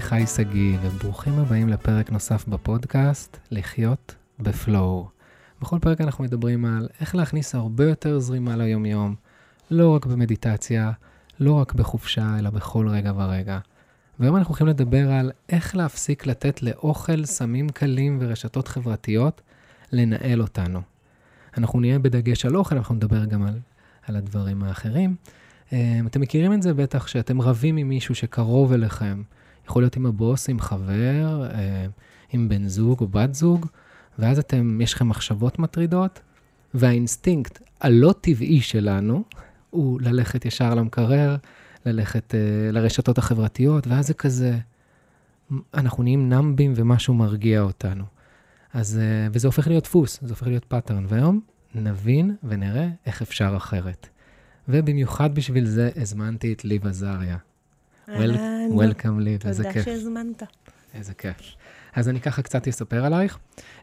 חי שגיא, וברוכים הבאים לפרק נוסף בפודקאסט, לחיות בפלואו. בכל פרק אנחנו מדברים על איך להכניס הרבה יותר זרימה ליומיום, לא רק במדיטציה, לא רק בחופשה, אלא בכל רגע ורגע. והיום אנחנו הולכים לדבר על איך להפסיק לתת לאוכל, סמים קלים ורשתות חברתיות לנהל אותנו. אנחנו נהיה בדגש על אוכל, אנחנו נדבר גם על, על הדברים האחרים. אה, אתם מכירים את זה בטח, שאתם רבים עם מישהו שקרוב אליכם, יכול להיות עם הבוס, עם חבר, אה, עם בן זוג או בת זוג, ואז אתם, יש לכם מחשבות מטרידות, והאינסטינקט הלא טבעי שלנו הוא ללכת ישר למקרר, ללכת אה, לרשתות החברתיות, ואז זה כזה, אנחנו נהיים numb ים ומשהו מרגיע אותנו. אז, אה, וזה הופך להיות דפוס, זה הופך להיות pattern. והיום נבין ונראה איך אפשר אחרת. ובמיוחד בשביל זה הזמנתי את ליב עזריה. Welcome ליב, איזה כיף. תודה שהזמנת. איזה כיף. אז אני ככה קצת אספר עלייך.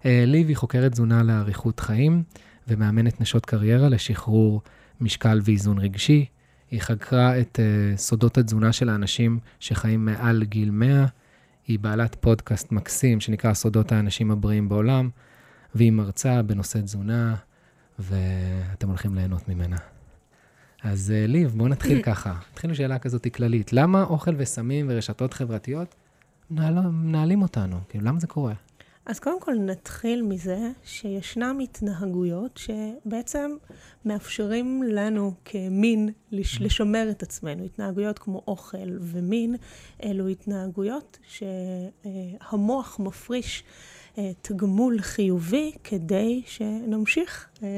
אה, ליב היא חוקרת תזונה לאריכות חיים ומאמנת נשות קריירה לשחרור משקל ואיזון רגשי. היא חקרה את uh, סודות התזונה של האנשים שחיים מעל גיל 100. היא בעלת פודקאסט מקסים שנקרא סודות האנשים הבריאים בעולם, והיא מרצה בנושא תזונה, ואתם הולכים ליהנות ממנה. אז uh, ליב, בואו נתחיל ככה. נתחיל עם שאלה כזאת כללית. למה אוכל וסמים ורשתות חברתיות מנהל, מנהלים אותנו? כאילו, למה זה קורה? אז קודם כל נתחיל מזה שישנם התנהגויות שבעצם מאפשרים לנו כמין לש, mm-hmm. לשמר את עצמנו. התנהגויות כמו אוכל ומין, אלו התנהגויות שהמוח מפריש אה, תגמול חיובי כדי שנמשיך אה,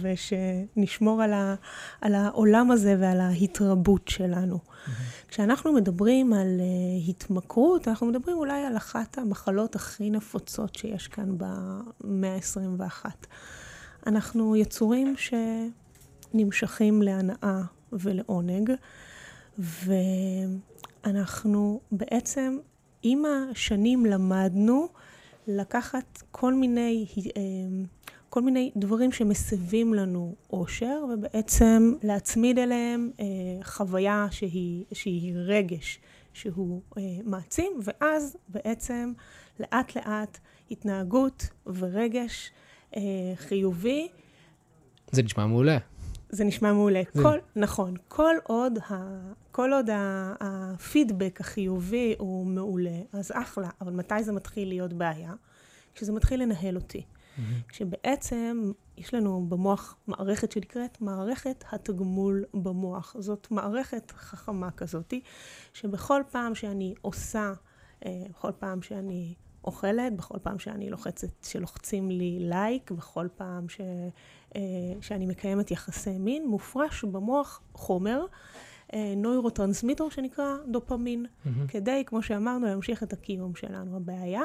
ושנשמור על, ה, על העולם הזה ועל ההתרבות שלנו. Mm-hmm. כשאנחנו מדברים על אה, התמכרות, אנחנו מדברים אולי על אחת המחלות הכי נפוצות שיש כאן במאה ה-21. אנחנו יצורים שנמשכים להנאה ולעונג, ואנחנו בעצם עם השנים למדנו לקחת כל מיני, אה, כל מיני דברים שמסבים לנו אושר, ובעצם להצמיד אליהם אה, חוויה שהיא, שהיא רגש, שהוא אה, מעצים, ואז בעצם לאט לאט התנהגות ורגש חיובי. זה נשמע מעולה. זה נשמע מעולה. זה... כל, נכון, כל עוד, ה, כל עוד הפידבק החיובי הוא מעולה, אז אחלה, אבל מתי זה מתחיל להיות בעיה? כשזה מתחיל לנהל אותי. כשבעצם יש לנו במוח מערכת שנקראת מערכת התגמול במוח. זאת מערכת חכמה כזאתי, שבכל פעם שאני עושה, אה, בכל פעם שאני אוכלת, בכל פעם שאני לוחצת, שלוחצים לי לייק, בכל פעם ש, אה, שאני מקיימת יחסי מין, מופרש במוח חומר. אה, נוירוטרנסמיטר שנקרא דופמין, mm-hmm. כדי, כמו שאמרנו, להמשיך את הקיום שלנו. הבעיה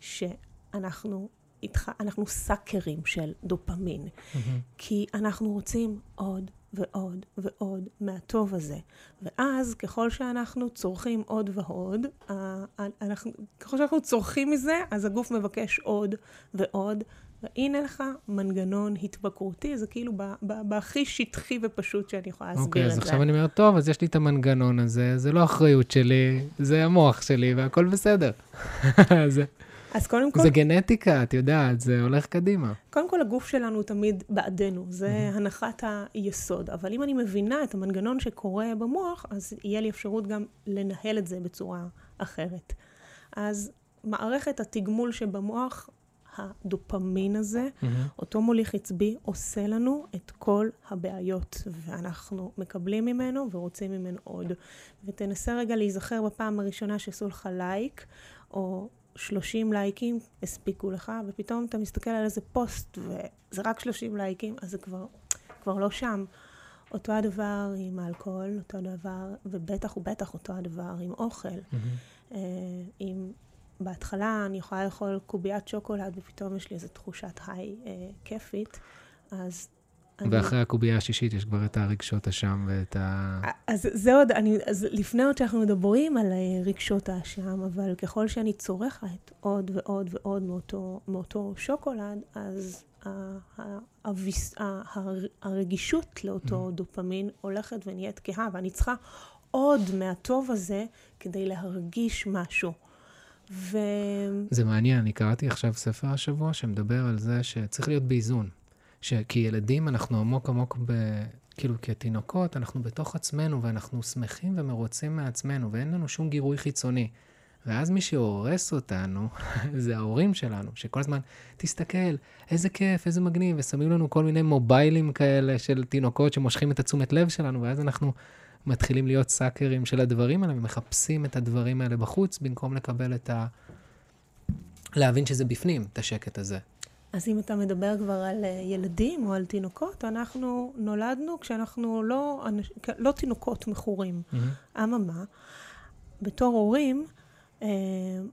שאנחנו איתך, אנחנו sucker ים של דופמין, mm-hmm. כי אנחנו רוצים עוד ועוד ועוד מהטוב הזה. ואז ככל שאנחנו צורכים עוד ועוד, אנחנו, ככל שאנחנו צורכים מזה, אז הגוף מבקש עוד ועוד. והנה לך מנגנון התבקרותי, זה כאילו בהכי שטחי ופשוט שאני יכולה להסביר okay, את זה. אוקיי, אז עכשיו אני אומר, טוב, אז יש לי את המנגנון הזה, זה לא אחריות שלי, זה המוח שלי, והכל בסדר. זה... אז קודם כל... זה גנטיקה, את יודעת, זה הולך קדימה. קודם כל, הגוף שלנו תמיד בעדנו, זה mm-hmm. הנחת היסוד. אבל אם אני מבינה את המנגנון שקורה במוח, אז יהיה לי אפשרות גם לנהל את זה בצורה אחרת. אז מערכת התגמול שבמוח, הדופמין הזה, mm-hmm. אותו מוליך עצבי, עושה לנו את כל הבעיות, ואנחנו מקבלים ממנו ורוצים ממנו עוד. ותנסה רגע להיזכר בפעם הראשונה שעשו לך לייק, או 30 לייקים הספיקו לך, ופתאום אתה מסתכל על איזה פוסט וזה רק 30 לייקים, אז זה כבר, כבר לא שם. אותו הדבר עם האלכוהול, אותו הדבר, ובטח ובטח אותו הדבר עם אוכל. Mm-hmm. עם, בהתחלה אני יכולה לאכול קוביית שוקולד ופתאום יש לי איזו תחושת היי אה, כיפית, אז ואחרי הקובייה השישית יש כבר את הרגשות אשם ואת ה... אז זה עוד, אני, אז לפני עוד שאנחנו מדברים על אה, רגשות האשם, אבל ככל שאני צורכת עוד ועוד ועוד מאותו, מאותו שוקולד, אז הוויס, הרגישות לאותו mm. דופמין הולכת ונהיית כהה, ואני צריכה עוד מהטוב הזה כדי להרגיש משהו. ו... זה מעניין, אני קראתי עכשיו ספר השבוע שמדבר על זה שצריך להיות באיזון. שכילדים אנחנו עמוק עמוק ב... כאילו כתינוקות, אנחנו בתוך עצמנו ואנחנו שמחים ומרוצים מעצמנו ואין לנו שום גירוי חיצוני. ואז מי שהורס אותנו זה ההורים שלנו, שכל הזמן, תסתכל, איזה כיף, איזה מגניב, ושמים לנו כל מיני מוביילים כאלה של תינוקות שמושכים את התשומת לב שלנו, ואז אנחנו מתחילים להיות סאקרים של הדברים האלה, ומחפשים את הדברים האלה בחוץ, במקום לקבל את ה... להבין שזה בפנים, את השקט הזה. אז אם אתה מדבר כבר על אה, ילדים או על תינוקות, אנחנו נולדנו כשאנחנו לא, לא תינוקות מכורים. Mm-hmm. אממה, בתור הורים, אה,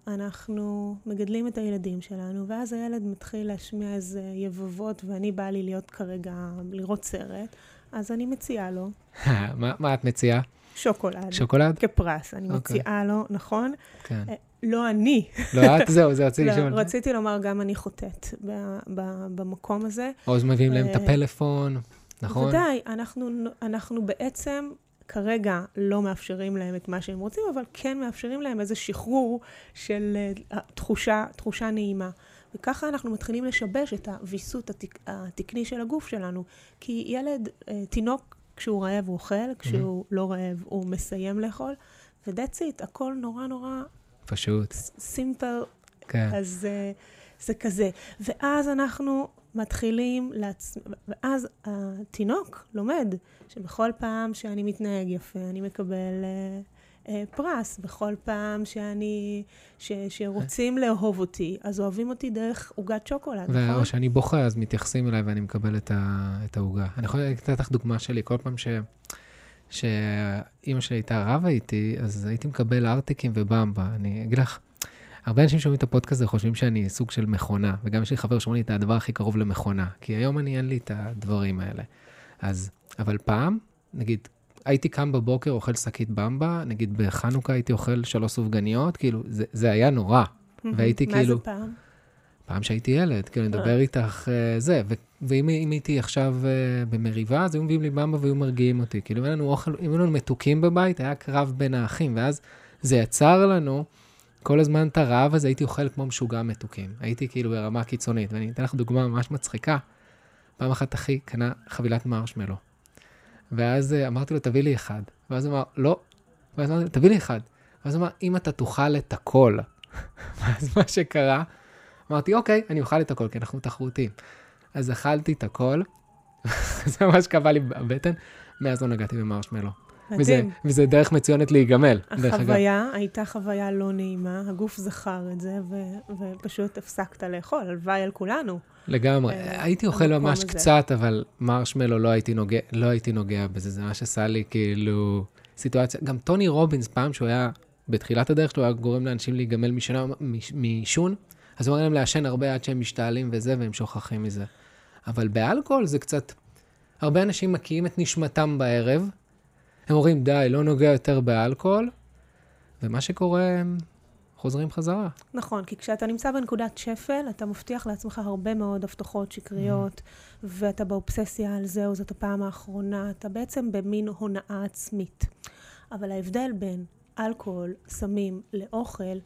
אנחנו מגדלים את הילדים שלנו, ואז הילד מתחיל להשמיע איזה יבבות, ואני באה לי להיות כרגע, לראות סרט, אז אני מציעה לו. מה, מה את מציעה? שוקולד. שוקולד? כפרס. אני okay. אוקיי. מציעה לו, נכון? כן. אה, לא אני. לא את? זהו, זה רציתי לשאול. לא, רציתי לומר, גם אני חוטאת במקום הזה. או אז מביאים להם את אה, הפלאפון, נכון? בוודאי, אנחנו, אנחנו בעצם כרגע לא מאפשרים להם את מה שהם רוצים, אבל כן מאפשרים להם איזה שחרור של uh, תחושה, תחושה נעימה. וככה אנחנו מתחילים לשבש את הוויסות התק, התקני של הגוף שלנו. כי ילד, תינוק, כשהוא רעב הוא אוכל, כשהוא mm-hmm. לא רעב הוא מסיים לאכול, ו-that's it, הכל נורא נורא... פשוט. סימפל. כן. אז uh, זה כזה. ואז אנחנו מתחילים, לעצ... ואז התינוק לומד שבכל פעם שאני מתנהג יפה, אני מקבל אה, פרס. בכל פעם שאני, ש, שרוצים לאהוב אותי, אז אוהבים אותי דרך עוגת שוקולד, ו- נכון? או שאני בוכה, אז מתייחסים אליי ואני מקבל את העוגה. אני יכול לתת לך דוגמה שלי, כל פעם ש... שאימא שלי הייתה רבה איתי, אז הייתי מקבל ארטיקים ובמבה. אני אגיד לך, הרבה אנשים שומעים את הפודקאסט הזה חושבים שאני סוג של מכונה, וגם יש לי חבר שאומר לי את הדבר הכי קרוב למכונה, כי היום אני אין לי את הדברים האלה. אז, אבל פעם, נגיד, הייתי קם בבוקר, אוכל שקית במבה, נגיד בחנוכה הייתי אוכל שלוש סופגניות, כאילו, זה, זה היה נורא. והייתי כאילו... מה זה פעם? פעם שהייתי ילד, כאילו, נדבר אה. איתך uh, זה, ו- ואם הייתי עכשיו uh, במריבה, אז היו מביאים לי במבה והיו מרגיעים אותי. כאילו, אם היה לנו אוכל, אם היו לנו מתוקים בבית, היה קרב בין האחים, ואז זה יצר לנו כל הזמן את הרעב הזה, הייתי אוכל כמו משוגע מתוקים. הייתי כאילו ברמה קיצונית, ואני אתן לך דוגמה ממש מצחיקה. פעם אחת אחי קנה חבילת מרשמלו. ואז uh, אמרתי לו, תביא לי אחד. ואז הוא אמר, לא. ואז אמרתי לו, תביא לי אחד. ואז הוא אמר, אם אתה תאכל את הכל. ואז מה שקרה, אמרתי, אוקיי, אני אוכל את הכל, כי אנחנו תחרותיים. אז אכלתי את הכל, זה ממש קבע לי בבטן, מאז לא נגעתי במרשמלו. מדהים. וזה, וזה דרך מצוינת להיגמל, דרך אגב. החוויה הייתה חוויה לא נעימה, הגוף זכר את זה, ו- ופשוט הפסקת לאכול, הלוואי על כולנו. לגמרי. אה, הייתי אוכל ממש. קצת, אבל מרשמלו לא הייתי, נוגע, לא הייתי נוגע בזה, זה ממש עשה לי כאילו סיטואציה. גם טוני רובינס, פעם שהוא היה, בתחילת הדרך שלו, היה גורם לאנשים להיגמל מעישון, אז הוא אומר להם לעשן הרבה עד שהם משתעלים וזה, והם שוכחים מזה. אבל באלכוהול זה קצת... הרבה אנשים מקיאים את נשמתם בערב, הם אומרים, די, לא נוגע יותר באלכוהול, ומה שקורה, הם חוזרים חזרה. נכון, כי כשאתה נמצא בנקודת שפל, אתה מבטיח לעצמך הרבה מאוד הבטחות שקריות, mm-hmm. ואתה באובססיה על זהו, זאת הפעם האחרונה, אתה בעצם במין הונאה עצמית. אבל ההבדל בין אלכוהול, סמים, לאוכל,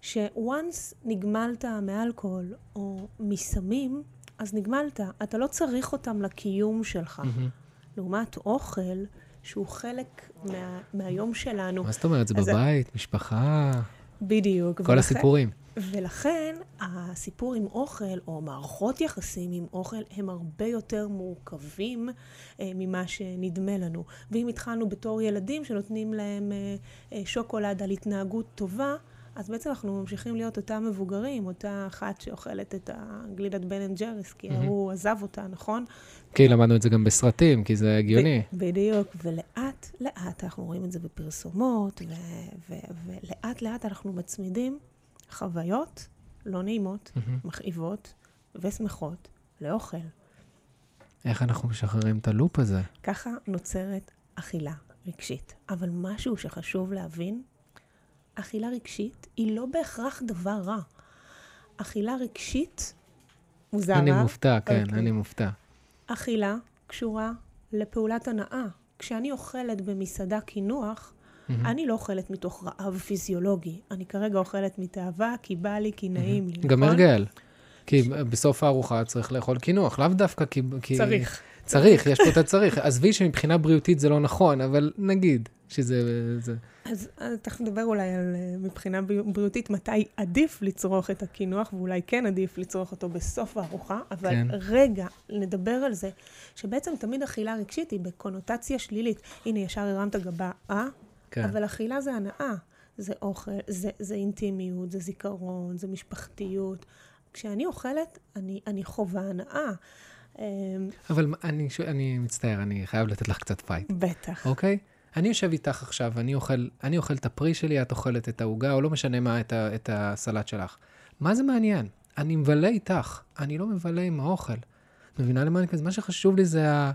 ש-once נגמלת מאלכוהול או מסמים, אז נגמלת. אתה לא צריך אותם לקיום שלך. Mm-hmm. לעומת אוכל, שהוא חלק מה, מהיום שלנו. מה זאת אומרת? זה בבית, משפחה? בדיוק. כל ולכן, הסיפורים. ולכן הסיפור עם אוכל, או מערכות יחסים עם אוכל, הם הרבה יותר מורכבים אה, ממה שנדמה לנו. ואם התחלנו בתור ילדים שנותנים להם אה, אה, שוקולד על התנהגות טובה, אז בעצם אנחנו ממשיכים להיות אותם מבוגרים, אותה אחת שאוכלת את הגלידת בן אנד ג'ריס, כי mm-hmm. הוא עזב אותה, נכון? כי למדנו את זה גם בסרטים, כי זה הגיוני. בדיוק, ולאט לאט אנחנו רואים את זה בפרסומות, ולאט לאט אנחנו מצמידים חוויות לא נעימות, mm-hmm. מכאיבות ושמחות לאוכל. איך אנחנו משחררים את הלופ הזה? ככה נוצרת אכילה רגשית. אבל משהו שחשוב להבין, אכילה רגשית היא לא בהכרח דבר רע. אכילה רגשית, מוזר. אני מופתע, כן, okay. אני מופתע. אכילה קשורה לפעולת הנאה. כשאני אוכלת במסעדה קינוח, מהמם. אני לא אוכלת מתוך רעב פיזיולוגי. אני כרגע אוכלת מתאווה, כי בא לי, כי נעים לי, נכון? גם הרגל. כי בסוף הארוחה צריך לאכול קינוח, לאו דווקא כי... כי... צריך. צריך, יש פה את הצריך. עזבי שמבחינה בריאותית זה לא נכון, אבל נגיד שזה... זה... אז אה, תכף נדבר אולי על אה, מבחינה בריא- בריאותית, מתי עדיף לצרוך את הקינוח, ואולי כן עדיף לצרוך אותו בסוף הארוחה, אבל כן. רגע, נדבר על זה, שבעצם תמיד אכילה רגשית היא בקונוטציה שלילית. הנה, ישר הרמת גבה, אה? כן. אבל אכילה זה הנאה. זה אוכל, זה, זה אינטימיות, זה זיכרון, זה משפחתיות. כשאני אוכלת, אני, אני חווה הנאה. אמ, אבל אני, ש- אני מצטער, אני חייב לתת לך קצת fight, בטח. אוקיי? אני יושב איתך עכשיו, אני אוכל, אני אוכל את הפרי שלי, את אוכלת את העוגה, או לא משנה מה, את, ה, את הסלט שלך. מה זה מעניין? אני מבלה איתך, אני לא מבלה עם האוכל. מבינה למה אני כזה? מה שחשוב לי זה, ה,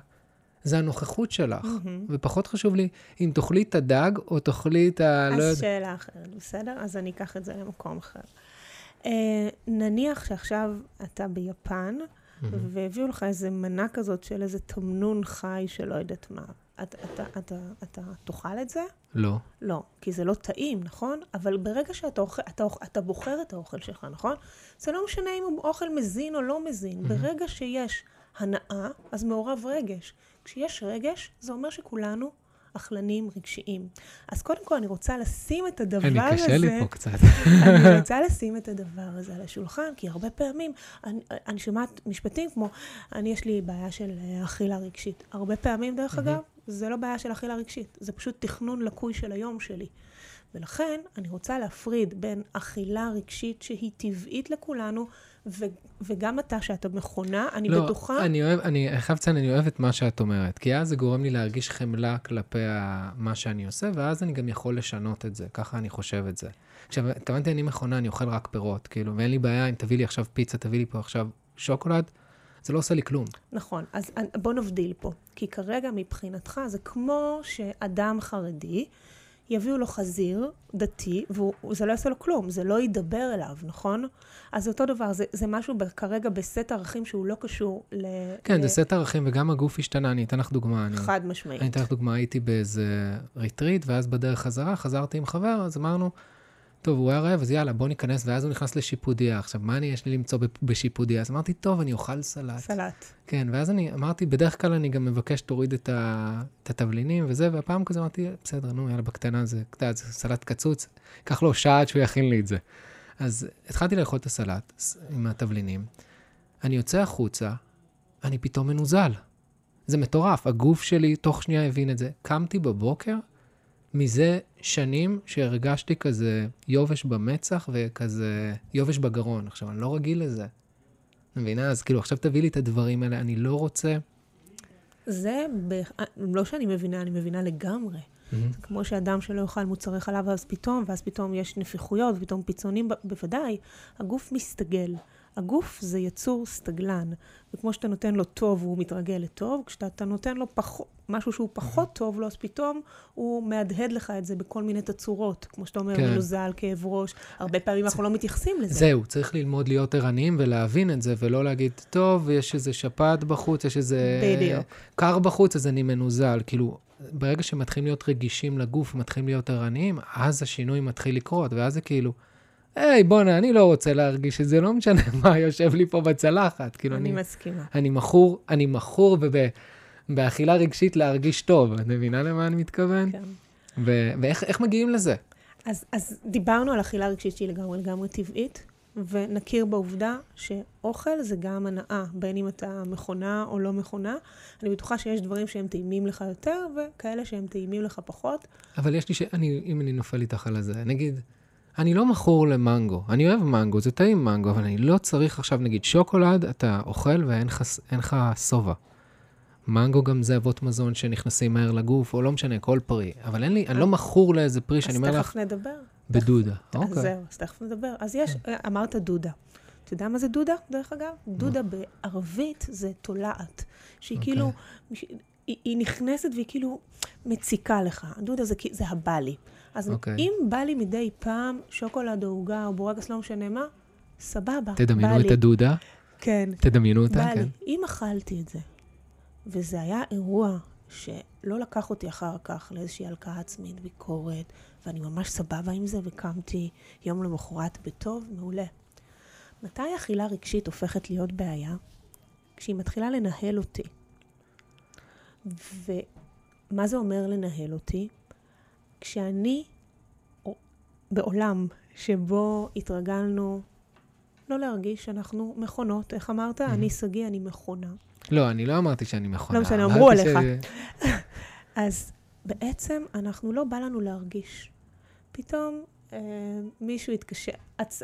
זה הנוכחות שלך, מהמם. ופחות חשוב לי אם תאכלי את הדג, או תאכלי את ה... לא אז יודע... שאלה אחרת, בסדר? אז אני אקח את זה למקום אחר. אה, נניח שעכשיו אתה ביפן. והביאו לך איזה מנה כזאת של איזה תמנון חי שלא יודעת מה. אתה, אתה, אתה, אתה תאכל את זה? לא. לא, כי זה לא טעים, נכון? אבל ברגע שאתה אוכל, אתה, אתה בוחר את האוכל שלך, נכון? זה לא משנה אם הוא אוכל מזין או לא מזין. ברגע שיש הנאה, אז מעורב רגש. כשיש רגש, זה אומר שכולנו אכלנים רגשיים. אז קודם כל, אני רוצה לשים את הדבר אני, הזה... קשה לי פה קצת. אני רוצה לשים את הדבר הזה על השולחן, כי הרבה פעמים אני, אני שומעת משפטים כמו, אני יש לי בעיה של אה, אכילה רגשית. הרבה פעמים, דרך אגב, זה לא בעיה של אכילה רגשית, זה פשוט תכנון לקוי של היום שלי. ולכן אני רוצה להפריד בין אכילה רגשית שהיא טבעית לכולנו, ו- וגם אתה, שאתה מכונה, אני לא, בטוחה... אני אוהב, אני חייב לציין, אני אוהב את מה שאת אומרת, כי אז זה גורם לי להרגיש חמלה כלפי ה- מה שאני עושה, ואז אני גם יכול לשנות את זה, ככה אני חושב את זה. עכשיו, התכוונתי, אני מכונה, אני אוכל רק פירות, כאילו, ואין לי בעיה אם תביא לי עכשיו פיצה, תביא לי פה עכשיו שוקולד, זה לא עושה לי כלום. נכון, אז אני- בוא נבדיל פה. כי כרגע מבחינתך זה כמו שאדם חרדי, יביאו לו חזיר דתי, וזה לא יעשה לו כלום, זה לא ידבר אליו, נכון? אז אותו דבר, זה, זה משהו ב- כרגע בסט ערכים שהוא לא קשור ל... כן, ל... זה סט ערכים, וגם הגוף השתנה, אני אתן לך דוגמה. אני, חד משמעית. אני אתן לך דוגמה, הייתי באיזה ריטריט, ואז בדרך חזרה, חזרתי עם חבר, אז אמרנו, טוב, הוא היה רעב, אז יאללה, בוא ניכנס, ואז הוא נכנס לשיפודיה. עכשיו, מה אני, יש לי למצוא בשיפודיה? אז אמרתי, טוב, אני אוכל סלט. סלט. כן, ואז אני אמרתי, בדרך כלל אני גם מבקש שתוריד את, ה, את התבלינים וזה, והפעם כזה אמרתי, בסדר, נו, יאללה, בקטנה זה, אתה יודע, זה סלט קצוץ, קח לו שעה עד שהוא יכין לי את זה. אז התחלתי לאכול את הסלט עם התבלינים, אני יוצא החוצה, אני פתאום מנוזל. זה מטורף, הגוף שלי תוך שנייה הבין את זה. קמתי בבוקר, מזה שנים שהרגשתי כזה יובש במצח וכזה יובש בגרון. עכשיו, אני לא רגיל לזה. מבינה? אז כאילו, עכשיו תביא לי את הדברים האלה, אני לא רוצה... זה, ב... לא שאני מבינה, אני מבינה לגמרי. זה כמו שאדם שלא יאכל מוצרי חלב, אז פתאום, ואז פתאום יש נפיחויות, ופתאום פיצונים, ב- בוודאי, הגוף מסתגל. הגוף זה יצור סטגלן, וכמו שאתה נותן לו טוב, הוא מתרגל לטוב, כשאתה נותן לו פחות, משהו שהוא פחות טוב לו, אז פתאום הוא מהדהד לך את זה בכל מיני תצורות, כמו שאתה אומר, כן. מנוזל, כאב ראש, הרבה פעמים אנחנו לא מתייחסים לזה. זהו, צריך ללמוד להיות ערניים ולהבין את זה, ולא להגיד, טוב, יש איזה שפעת בחוץ, יש איזה... בדיוק. קר בחוץ, אז אני מנוזל. כאילו, ברגע שמתחילים להיות רגישים לגוף, מתחילים להיות ערניים, אז השינוי מתחיל לקרות, ואז זה כאילו, היי, בואנה, אני לא רוצה להרגיש את זה, לא משנה מה יושב לי פה בצלחת. כאילו, אני אני, מסכימה. אני מכור, אני מכור וב- באכילה רגשית להרגיש טוב. את מבינה למה אני מתכוון? כן. ו- ואיך איך מגיעים לזה? אז, אז דיברנו על אכילה רגשית שהיא לגמרי לגמרי טבעית, ונכיר בעובדה שאוכל זה גם הנאה, בין אם אתה מכונה או לא מכונה. אני בטוחה שיש דברים שהם טעימים לך יותר, וכאלה שהם טעימים לך פחות. אבל יש לי ש... אני, אם אני נופל איתך על הזה, נגיד, אני לא מכור למנגו. אני אוהב מנגו, זה טעים מנגו, אבל אני לא צריך עכשיו, נגיד, שוקולד, אתה אוכל ואין לך, שובע. מנגו גם זה אבות מזון שנכנסים מהר לגוף, או לא משנה, כל פרי. אבל אין לי, אני לא מכור לאיזה פרי שאני אומר אז לך, תכף נדבר. בדודה. אז אוקיי. זהו, אז תכף נדבר. אז יש, אמרת דודה. אתה יודע מה זה דודה, דרך אגב? דודה בערבית זה תולעת, שהיא אוקיי. כאילו, היא, נכנסת והיא כאילו מציקה לך. דודה זה הבא לי. אז אוקיי. אם בא לי מדי פעם שוקולד או עוגה או בורגס, לא משנה מה, סבבה, בא תדמיינו לי. את הדודה, כן, תדמיינו אותה, כן. לי. אם אכלתי את זה, וזה היה אירוע שלא לקח אותי אחר כך לאיזושהי הלקאה עצמית, ביקורת, ואני ממש סבבה עם זה, וקמתי יום למחרת בטוב, מעולה. מתי אכילה רגשית הופכת להיות בעיה? כשהיא מתחילה לנהל אותי. ומה זה אומר לנהל אותי? כשאני בעולם שבו התרגלנו לא להרגיש שאנחנו מכונות, איך אמרת? Mm-hmm. אני שגיא, אני מכונה. לא, אני לא אמרתי שאני מכונה. לא משנה, אמרו עליך. אז בעצם אנחנו, לא בא לנו להרגיש. פתאום אה, מישהו התקשר, הצ...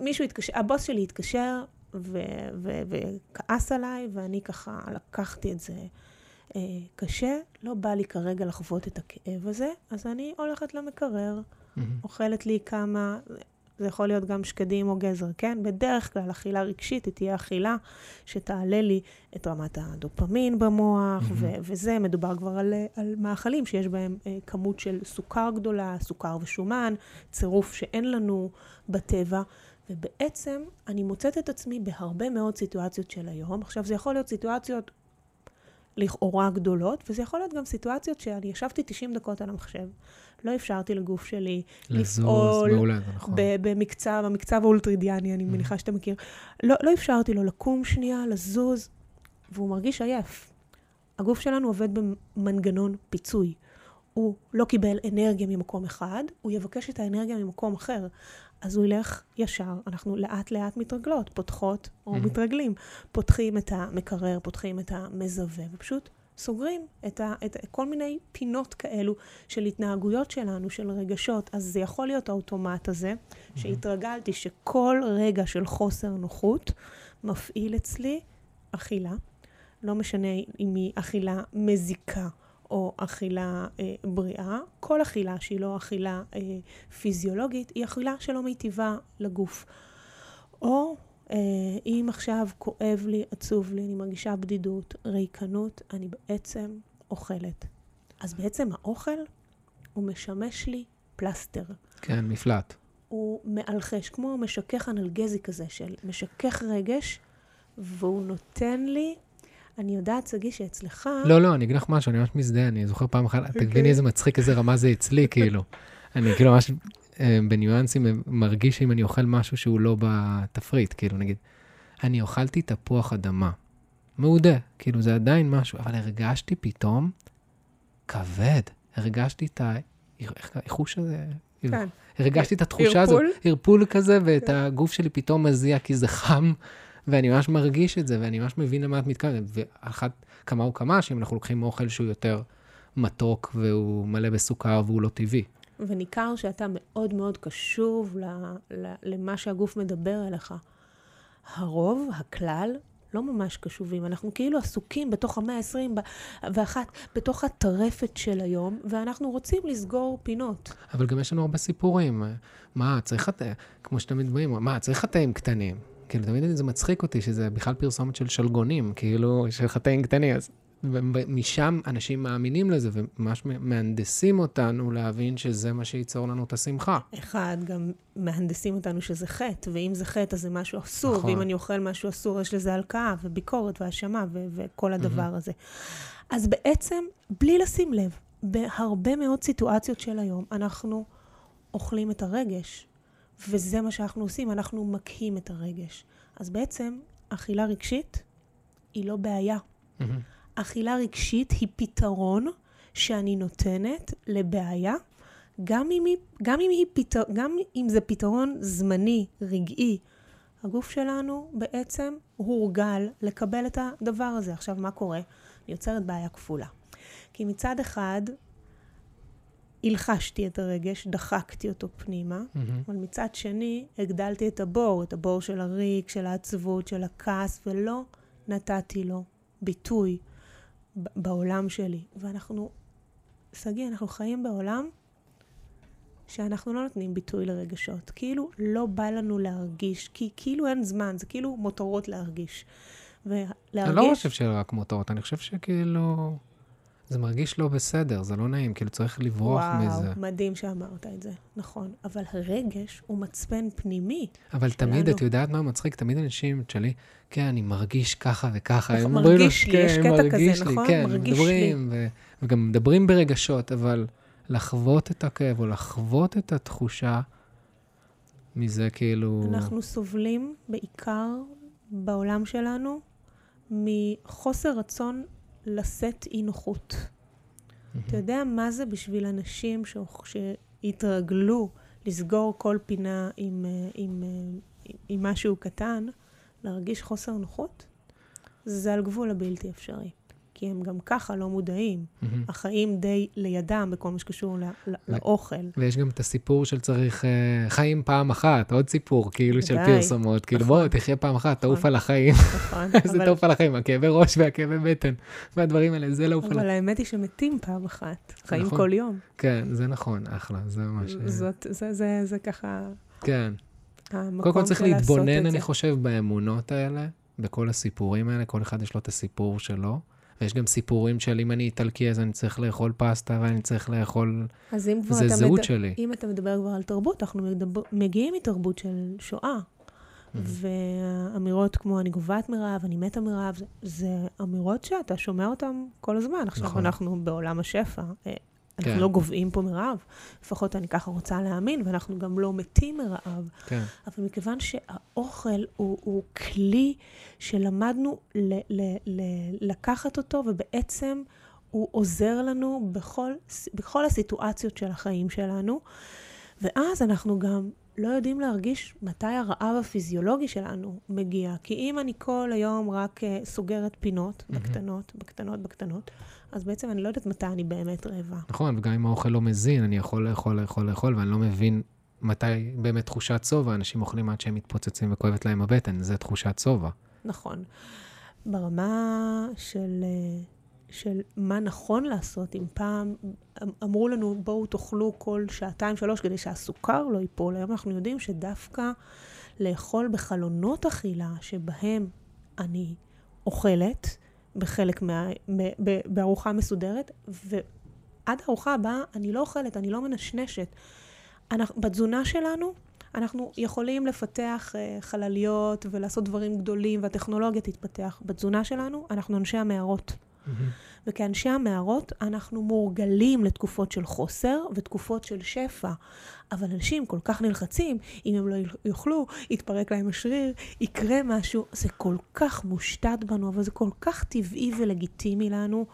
מישהו התקשר, הבוס שלי התקשר ו... ו... וכעס עליי, ואני ככה לקחתי את זה אה, קשה. לא בא לי כרגע לחוות את הכאב הזה, אז אני הולכת למקרר, mm-hmm. אוכלת לי כמה... זה יכול להיות גם שקדים או גזר, כן? בדרך כלל אכילה רגשית היא תהיה אכילה שתעלה לי את רמת הדופמין במוח, mm-hmm. ו- וזה, מדובר כבר על, על מאכלים שיש בהם אה, כמות של סוכר גדולה, סוכר ושומן, צירוף שאין לנו בטבע. ובעצם אני מוצאת את עצמי בהרבה מאוד סיטואציות של היום. עכשיו, זה יכול להיות סיטואציות לכאורה גדולות, וזה יכול להיות גם סיטואציות שאני ישבתי 90 דקות על המחשב, לא אפשרתי לגוף שלי לפעול מעולה, נכון. במקצב, המקצב האולטרידיאני, אני mm-hmm. מניחה שאתה מכיר. לא, לא אפשרתי לו לקום שנייה, לזוז, והוא מרגיש עייף. הגוף שלנו עובד במנגנון פיצוי. הוא לא קיבל אנרגיה ממקום אחד, הוא יבקש את האנרגיה ממקום אחר. אז הוא ילך ישר, אנחנו לאט לאט מתרגלות, פותחות או mm-hmm. מתרגלים. פותחים את המקרר, פותחים את המזווה, ופשוט סוגרים את, ה, את כל מיני פינות כאלו של התנהגויות שלנו, של רגשות. אז זה יכול להיות האוטומט הזה, mm-hmm. שהתרגלתי שכל רגע של חוסר נוחות מפעיל אצלי אכילה. לא משנה אם היא אכילה מזיקה או אכילה אה, בריאה, כל אכילה שהיא לא אכילה אה, פיזיולוגית, היא אכילה שלא מיטיבה לגוף. או אה, אם עכשיו כואב לי, עצוב לי, אני מרגישה בדידות, ריקנות, אני בעצם אוכלת. אז בעצם האוכל הוא משמש לי פלסטר. כן, מפלט. הוא מאלחש, כמו משכך אנלגזי כזה של משכך רגש, והוא נותן לי אני יודעת, שגיא, שאצלך... לא, לא, אני אגיד לך משהו, אני ממש מזדהה, אני זוכר פעם אחת, אוקיי. תביני איזה מצחיק, איזה רמה זה אצלי, כאילו. אני כאילו ממש אה, בניואנסים אה, מרגיש שאם אני אוכל משהו שהוא לא בתפריט, כאילו, נגיד, אני אוכלתי תפוח אדמה. מעודה, כאילו, זה עדיין משהו, אבל הרגשתי פתאום כבד. הרגשתי את האיחוש הזה. כן. הרגשתי את התחושה הזאת. ערפול כזה, ואת כן. הגוף שלי פתאום מזיע כי זה חם. ואני ממש מרגיש את זה, ואני ממש מבין למה את מתכוונת. ואחת כמה וכמה, שאם אנחנו לוקחים אוכל שהוא יותר מתוק והוא מלא בסוכר והוא לא טבעי. וניכר שאתה מאוד מאוד קשוב ל, ל, למה שהגוף מדבר אליך. הרוב, הכלל, לא ממש קשובים. אנחנו כאילו עסוקים בתוך המאה ה-21, בתוך הטרפת של היום, ואנחנו רוצים לסגור פינות. אבל גם יש לנו הרבה סיפורים. מה, צריך, כמו שתמיד אומרים, מה, צריך חטאים קטנים. כאילו, תמיד זה מצחיק אותי שזה בכלל פרסומת של שלגונים, כאילו, של חטאים קטנים, אז משם אנשים מאמינים לזה, וממש מהנדסים אותנו להבין שזה מה שייצור לנו את השמחה. אחד, גם מהנדסים אותנו שזה חטא, ואם זה חטא אז זה משהו אסור, נכון. ואם אני אוכל משהו אסור, יש לזה הלקאה, וביקורת, והאשמה, ו- וכל הדבר mm-hmm. הזה. אז בעצם, בלי לשים לב, בהרבה מאוד סיטואציות של היום, אנחנו אוכלים את הרגש, וזה מה שאנחנו עושים, אנחנו מקהים את הרגש. אז בעצם, אכילה רגשית היא לא בעיה. Mm-hmm. אכילה רגשית היא פתרון שאני נותנת לבעיה, גם אם, היא, גם, אם היא פתר, גם אם זה פתרון זמני, רגעי. הגוף שלנו בעצם הורגל לקבל את הדבר הזה. עכשיו, מה קורה? אני יוצרת בעיה כפולה. כי מצד אחד, הלחשתי את הרגש, דחקתי אותו פנימה, mm-hmm. אבל מצד שני, הגדלתי את הבור, את הבור של הריק, של העצבות, של הכעס, ולא נתתי לו ביטוי בעולם שלי. ואנחנו, שגיא, אנחנו חיים בעולם שאנחנו לא נותנים ביטוי לרגשות. כאילו לא בא לנו להרגיש, כי כאילו אין זמן, זה כאילו מותרות להרגיש. ולהרגיש... אני לא חושב שרק מותרות, אני חושב שכאילו... זה מרגיש לא בסדר, זה לא נעים, כאילו צריך לברוח וואו, מזה. וואו, מדהים שאמרת את זה, נכון. אבל הרגש הוא מצפן פנימי. אבל שלנו. תמיד, את יודעת מה מצחיק? תמיד אנשים, תשאלי, כן, אני מרגיש ככה וככה. נכון, מרגיש לי, יש כן, קטע מרגיש כזה, לי, נכון? כן, מרגיש מדברים, ו- וגם מדברים ברגשות, אבל לחוות את הכאב או לחוות את התחושה, מזה כאילו... אנחנו סובלים בעיקר בעולם שלנו מחוסר רצון לשאת אי נוחות. אתה יודע מה זה בשביל אנשים ש... שהתרגלו לסגור כל פינה עם, אה, עם, אה, עם משהו קטן, להרגיש חוסר נוחות? זה על גבול הבלתי אפשרי. כי הם גם ככה לא מודעים. מהמם. החיים די לידם בכל מה שקשור לא, לא, לאוכל. ויש גם את הסיפור של צריך אה, חיים פעם אחת, עוד סיפור, כאילו, של. פרסומות. כאילו, נכון. בוא, תחיה פעם אחת, תעוף נכון. על החיים. נכון? אבל, תעוף על החיים, הכאבי ראש והכאבי בטן. והדברים האלה, זה לעוף על אבל האמת היא שמתים פעם אחת. חיים נכון. כל יום. כן, זה נכון, אחלה, זה ממש... אה, זאת, זה, זה, זה ככה כן. קודם כל צריך להתבונן, אני זה. חושב, באמונות האלה, בכל הסיפורים האלה, כל אחד יש לו את הסיפור שלו. ויש גם סיפורים של אם אני איטלקי אז אני צריך לאכול פסטה ואני צריך לאכול... אז אם כבר זה אתה זהות מד... שלי. אם אתה מדבר כבר על תרבות, אנחנו מדבר... מגיעים מתרבות של שואה. Mm-hmm. ואמירות כמו אני גוועת מרעב, אני מתה מרעב, זה, זה אמירות שאתה שומע אותן כל הזמן. עכשיו נכון. אנחנו בעולם השפע. אה, אנחנו כן. לא גוועים פה מרעב, לפחות אני ככה רוצה להאמין, ואנחנו גם לא מתים מרעב. כן. אבל מכיוון שהאוכל הוא, הוא כלי שלמדנו ל, ל, ל, לקחת אותו, ובעצם הוא עוזר לנו בכל, בכל הסיטואציות של החיים שלנו, ואז אנחנו גם לא יודעים להרגיש מתי הרעב הפיזיולוגי שלנו מגיע. כי אם אני כל היום רק uh, סוגרת פינות, מהמם. בקטנות, בקטנות, בקטנות, אז בעצם אני לא יודעת מתי אני באמת רעבה. נכון, וגם אם האוכל לא מזין, אני יכול לאכול, לאכול, לאכול, ואני לא מבין מתי באמת תחושת שובע. אנשים אוכלים עד שהם מתפוצצים וכואבת להם הבטן, זה תחושת שובע. נכון. ברמה של, של מה נכון לעשות, אם פעם אמ- אמרו לנו, בואו תאכלו כל שעתיים, שלוש, כדי שהסוכר לא ייפול, היום אנחנו יודעים שדווקא לאכול בחלונות אכילה, שבהם אני אוכלת, בחלק מה... בארוחה מסודרת, ועד הארוחה הבאה אני לא אוכלת, אני לא מנשנשת. אנחנו, בתזונה שלנו, אנחנו יכולים לפתח uh, חלליות ולעשות דברים גדולים, והטכנולוגיה תתפתח. בתזונה שלנו, אנחנו אנשי המערות. וכאנשי המערות, אנחנו מורגלים לתקופות של חוסר ותקופות של שפע. אבל אנשים כל כך נלחצים, אם הם לא יאכלו, יתפרק להם השריר, יקרה משהו. זה כל כך מושתת בנו, אבל זה כל כך טבעי ולגיטימי לנו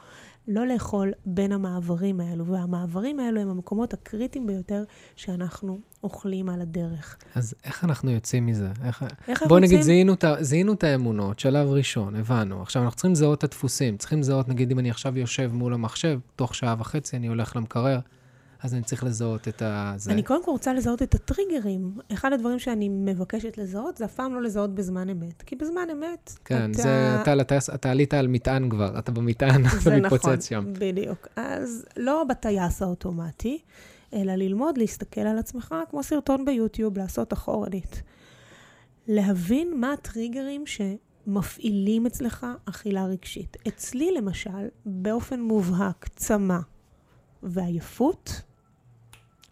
לא לאכול בין המעברים האלו. והמעברים האלו הם המקומות הקריטיים ביותר שאנחנו אוכלים על הדרך. אז איך אנחנו יוצאים מזה? איך... איך בוא נגיד, יוצאים- זיהינו את זיהינו את האמונות, שלב ראשון, הבנו. עכשיו, אנחנו צריכים לזהות את הדפוסים. צריכים לזהות, נגיד, אם אני עכשיו יושב מול המחשב, תוך שעה וחצי אני הולך למקרר, אז אני צריך לזהות את ה... זה. אני קודם כל רוצה לזהות את הטריגרים. אחד הדברים שאני מבקשת לזהות, זה אף פעם לא לזהות בזמן אמת. כי בזמן אמת, כן, אתה... זה, אתה, אתה, אתה עלית על מטען כבר, אתה במטען, אתה זה נכון, מתפוצץ שם. בדיוק. אז לא בטייס האוטומטי, אלא ללמוד להסתכל על עצמך כמו סרטון ביוטיוב, לעשות אחורנית. להבין מה הטריגרים שמפעילים אצלך אכילה רגשית. אצלי, למשל, באופן מובהק, צמא ועייפות,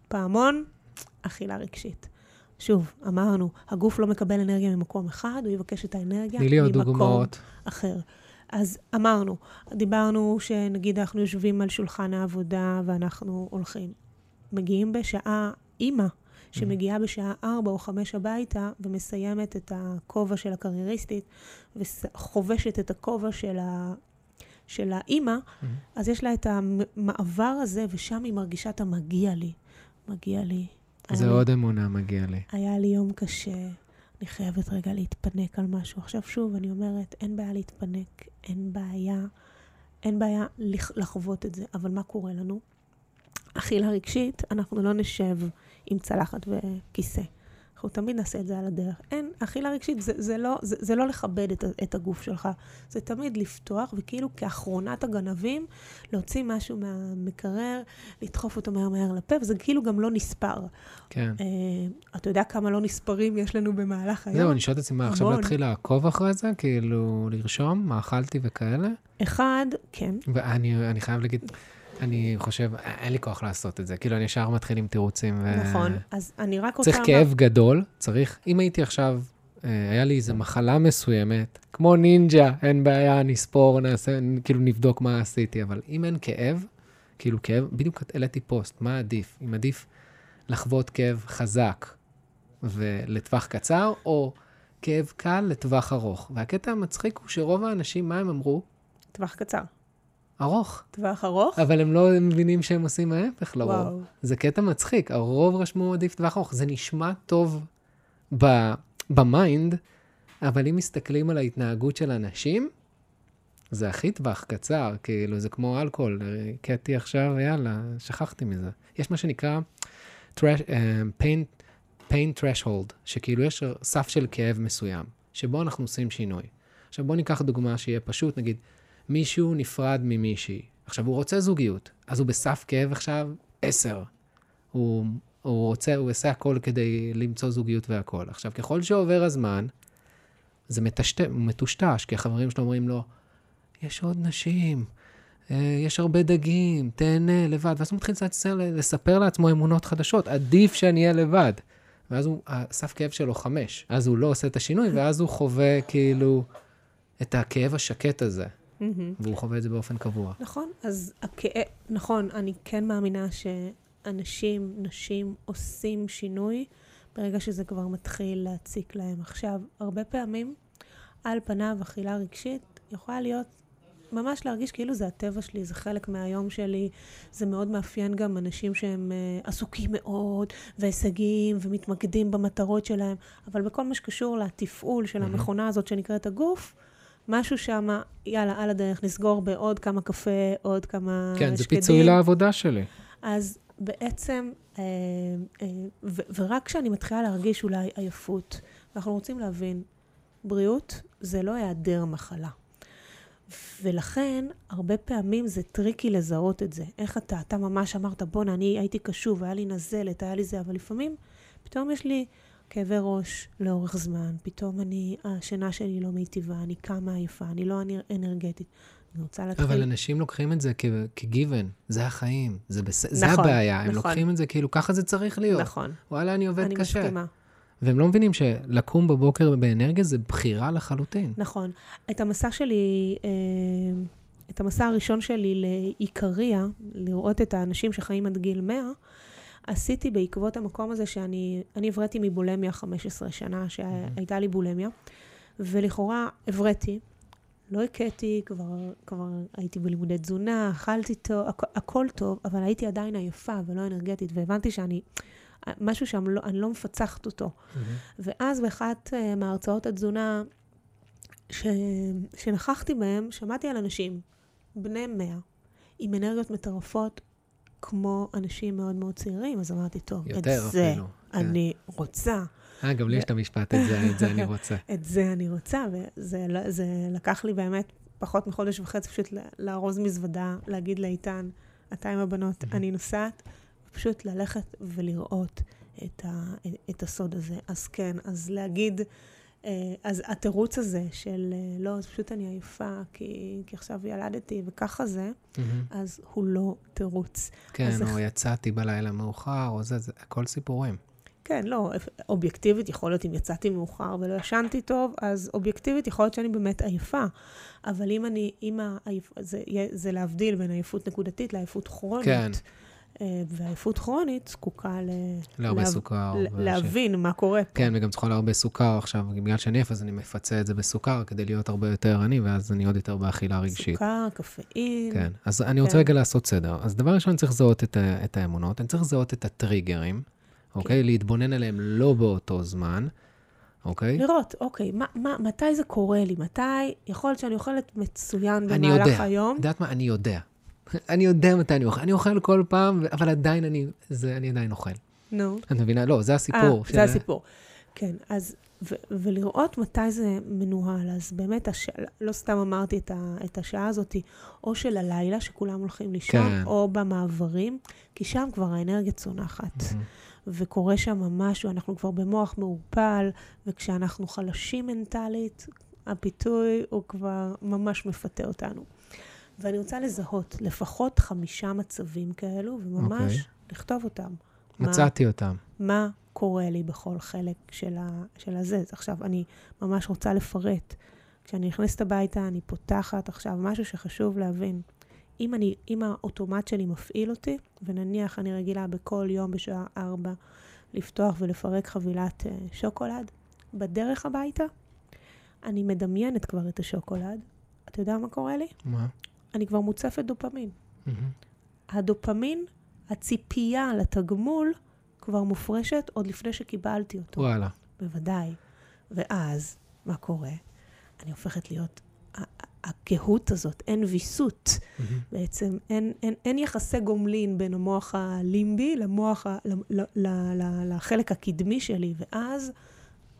פעמון, אכילה רגשית. שוב, אמרנו, הגוף לא מקבל אנרגיה ממקום אחד, הוא יבקש את האנרגיה ממקום. אחר. אז אמרנו, דיברנו שנגיד אנחנו יושבים על שולחן העבודה ואנחנו הולכים. מגיעים בשעה, אימא, שמגיעה בשעה 4 או 5 הביתה ומסיימת את הכובע של הקרייריסטית וחובשת את הכובע של, ה... של האימא, אז יש לה את המעבר הזה, ושם היא מרגישה את המגיע לי. מגיע לי. זה היה לי- עוד אמונה מגיע לי. היה לי יום קשה, אני חייבת רגע להתפנק על משהו. עכשיו שוב, אני אומרת, אין בעיה להתפנק, אין בעיה, אין בעיה לח- לחוות את זה, אבל מה קורה לנו? אכילה רגשית, אנחנו לא נשב עם צלחת וכיסא. אנחנו תמיד נעשה את זה על הדרך. אין, אכילה רגשית זה, זה, לא, זה, זה לא לכבד את, את הגוף שלך, זה תמיד לפתוח, וכאילו כאחרונת הגנבים, להוציא משהו מהמקרר, לדחוף אותו מהר מהר לפה, וזה כאילו גם לא נספר. כן. אה, אתה יודע כמה לא נספרים יש לנו במהלך היום? זהו, אני שואלת את עצמי, מה, עכשיו. להתחיל לעקוב אחרי זה? כאילו, לרשום מה אכלתי וכאלה? אחד, כן, ואני אני חייב להגיד, אני חושב, אין לי כוח לעשות את זה. כאילו, אני ישר מתחיל עם תירוצים. ו... נכון. אז אני רק רוצה... צריך כאב גדול, צריך, אם הייתי עכשיו, אה, היה לי איזו מחלה מסוימת, כמו נינג'ה, אין בעיה, נספור, נעשה, כאילו נבדוק מה עשיתי, אבל אם אין כאב, כאילו כאב, בדיוק העליתי פוסט, מה עדיף? אם עדיף לחוות כאב חזק ולטווח קצר, או כאב קל לטווח ארוך. והקטע המצחיק הוא שרוב האנשים, מה הם אמרו? טווח קצר. ארוך. טווח ארוך? אבל הם לא מבינים שהם עושים ההפך לרוב. וואו. זה קטע מצחיק, הרוב רשמו עדיף טווח ארוך. זה נשמע טוב ב- ב mind, אבל אם מסתכלים על ההתנהגות של אנשים, זה הכי טווח קצר, כאילו, זה כמו אלכוהול. קטי עכשיו, יאללה, שכחתי מזה. יש מה שנקרא trash, uh, pain, pain threshold, שכאילו יש סף של כאב מסוים, שבו אנחנו עושים שינוי. עכשיו בואו ניקח דוגמה שיהיה פשוט, נגיד, מישהו נפרד ממישהי. עכשיו, הוא רוצה זוגיות, אז הוא בסף כאב עכשיו עשר. הוא, הוא רוצה, הוא עושה הכל כדי למצוא זוגיות והכל. עכשיו, ככל שעובר הזמן, זה מטשט, מטושטש, כי החברים שלו אומרים לו, יש עוד נשים, אה, יש הרבה דגים, תהנה לבד. ואז הוא מתחיל לספר לעצמו אמונות חדשות, עדיף שאני אהיה לבד. ואז הוא, הסף כאב שלו חמש. אז הוא לא עושה את השינוי, ואז הוא חווה כאילו את הכאב השקט הזה. מהמם. והוא חווה את זה באופן קבוע. נכון, אז הכאב, נכון, אני כן מאמינה שאנשים, נשים, עושים שינוי ברגע שזה כבר מתחיל להציק להם. עכשיו, הרבה פעמים, על פניו, אכילה רגשית יכולה להיות, ממש להרגיש כאילו זה הטבע שלי, זה חלק מהיום שלי, זה מאוד מאפיין גם אנשים שהם uh, עסוקים מאוד, והישגיים, ומתמקדים במטרות שלהם, אבל בכל מה שקשור לתפעול של מהמם. המכונה הזאת שנקראת הגוף, משהו שם, יאללה, על הדרך, נסגור בעוד כמה קפה, עוד כמה כן, זה שקדים. פיצוי לעבודה שלי. אז בעצם, אה, אה, ו- ורק כשאני מתחילה להרגיש אולי עייפות, ואנחנו רוצים להבין, בריאות זה לא היעדר מחלה. ולכן, הרבה פעמים זה tricky לזהות את זה. איך אתה? אתה ממש אמרת, בואנה, אני הייתי קשוב, היה לי נזלת, היה לי זה, אבל לפעמים, פתאום יש לי כאבי ראש לאורך זמן, פתאום אני, השינה שלי לא מיטיבה, אני קמה עייפה, אני לא אנר- אנרגטית. אני רוצה להתחיל... אבל אנשים לוקחים את זה כ- כגיוון, זה החיים, זה, בס... זה נכון, הבעיה, הם נכון. לוקחים את זה כאילו, ככה זה צריך להיות. נכון, וואלה, אני עובד אני קשה. מסכימה. והם לא מבינים שלקום בבוקר באנרגיה זה בחירה לחלוטין. נכון. את המסע שלי, אה, את המסע הראשון שלי לעיקריה, לראות את האנשים שחיים עד גיל 100, עשיתי בעקבות המקום הזה שאני, אני הבראתי מבולמיה 15 שנה, שהייתה לי בולמיה, ולכאורה הבראתי, לא הכיתי, כבר, כבר הייתי בלימודי תזונה, אכלתי טוב, הכ, הכל טוב, אבל הייתי עדיין עייפה ולא אנרגטית, והבנתי שאני, משהו שם, לא, לא מפצחת אותו. ואז באחת uh, מהרצאות התזונה ש... שנכחתי בהם, שמעתי על אנשים, בני מאה, עם אנרגיות מטורפות, כמו אנשים מאוד מאוד צעירים, אז אמרתי, טוב, את זה אפילו. כן. אני רוצה, אה, גם לי יש את המשפט, את זה, את זה אני רוצה. את זה אני רוצה, וזה זה לקח לי באמת פחות מחודש וחצי פשוט לארוז מזוודה, להגיד לאיתן, אתה עם הבנות. אני נוסעת, פשוט ללכת ולראות את, ה, את הסוד הזה. אז כן, אז להגיד, אז התירוץ הזה של אה, לא, אז פשוט אני עייפה, כי, כי עכשיו ילדתי וככה זה, מהמם. אז הוא לא תירוץ. כן, או איך- יצאתי בלילה מאוחר, או זה, זה הכל סיפורים. כן, לא, אובייקטיבית יכול להיות אם יצאתי מאוחר ולא ישנתי טוב, אז אובייקטיבית יכול להיות שאני באמת עייפה. אבל אם אני, אם העייפ... זה, זה להבדיל בין עייפות נקודתית לעייפות כרונית. כן. אה, ועייפות כרונית זקוקה ל... להרבה להב- סוכר. ל- וש- להבין מה קורה פה. כן, וגם צריכה להרבה סוכר עכשיו, בגלל שאני עייף, אז אני מפצה את זה בסוכר כדי להיות הרבה יותר עני, ואז אני עוד יותר באכילה רגשית. סוכר, קפאין. כן, אז אני רוצה כן. רגע לעשות סדר. אז דבר ראשון, אני צריך לזהות את, ה- את האמונות, אני צריך לזהות את הטריגרים, כן. אוקיי? להתבונן עליהם לא באותו זמן, אוקיי? לראות, אוקיי, מה, מה, מתי זה קורה לי? מתי, יכול להיות שאני אוכלת מצוין אני במהלך יודע. היום. את יודעת מה? אני יודע. אני יודע מתי אני אוכל. אני אוכל כל פעם, אבל עדיין אני, זה, אני עדיין אוכל. נו. את מבינה? לא, זה הסיפור. אה, זה הסיפור. כן, אז, ו- ולראות מתי זה מנוהל. אז באמת, הש... לא סתם אמרתי את, ה... את השעה הזאת, או של הלילה, שכולם הולכים לישון, כן. או במעברים, כי שם כבר האנרגיה צונחת. מהמם. וקורה שם משהו, אנחנו כבר במוח מעורפל, וכשאנחנו חלשים מנטלית, הפיתוי הוא כבר ממש מפתה אותנו. ואני רוצה לזהות לפחות חמישה מצבים כאלו, וממש אוקיי. לכתוב אותם. מה- מצאתי אותם. מה קורה לי בכל חלק של, ה, של הזה. אז עכשיו, אני ממש רוצה לפרט. כשאני נכנסת הביתה, אני פותחת עכשיו משהו שחשוב להבין. אם, אני, אם האוטומט שלי מפעיל אותי, ונניח אני רגילה בכל יום בשעה 4 לפתוח ולפרק חבילת uh, שוקולד, בדרך הביתה, אני מדמיינת כבר את השוקולד. אתה יודע מה קורה לי? מה? אני כבר מוצפת דופמין. מהמם. הדופמין, הציפייה לתגמול, כבר מופרשת עוד לפני שקיבלתי אותו. וואלה. בוודאי. ואז, מה קורה? אני הופכת להיות, הקהות הזאת, אין ויסות. מהמם. בעצם אין, אין, אין יחסי גומלין בין המוח הלימבי למוח, ה, ל, ל, ל, ל, לחלק הקדמי שלי, ואז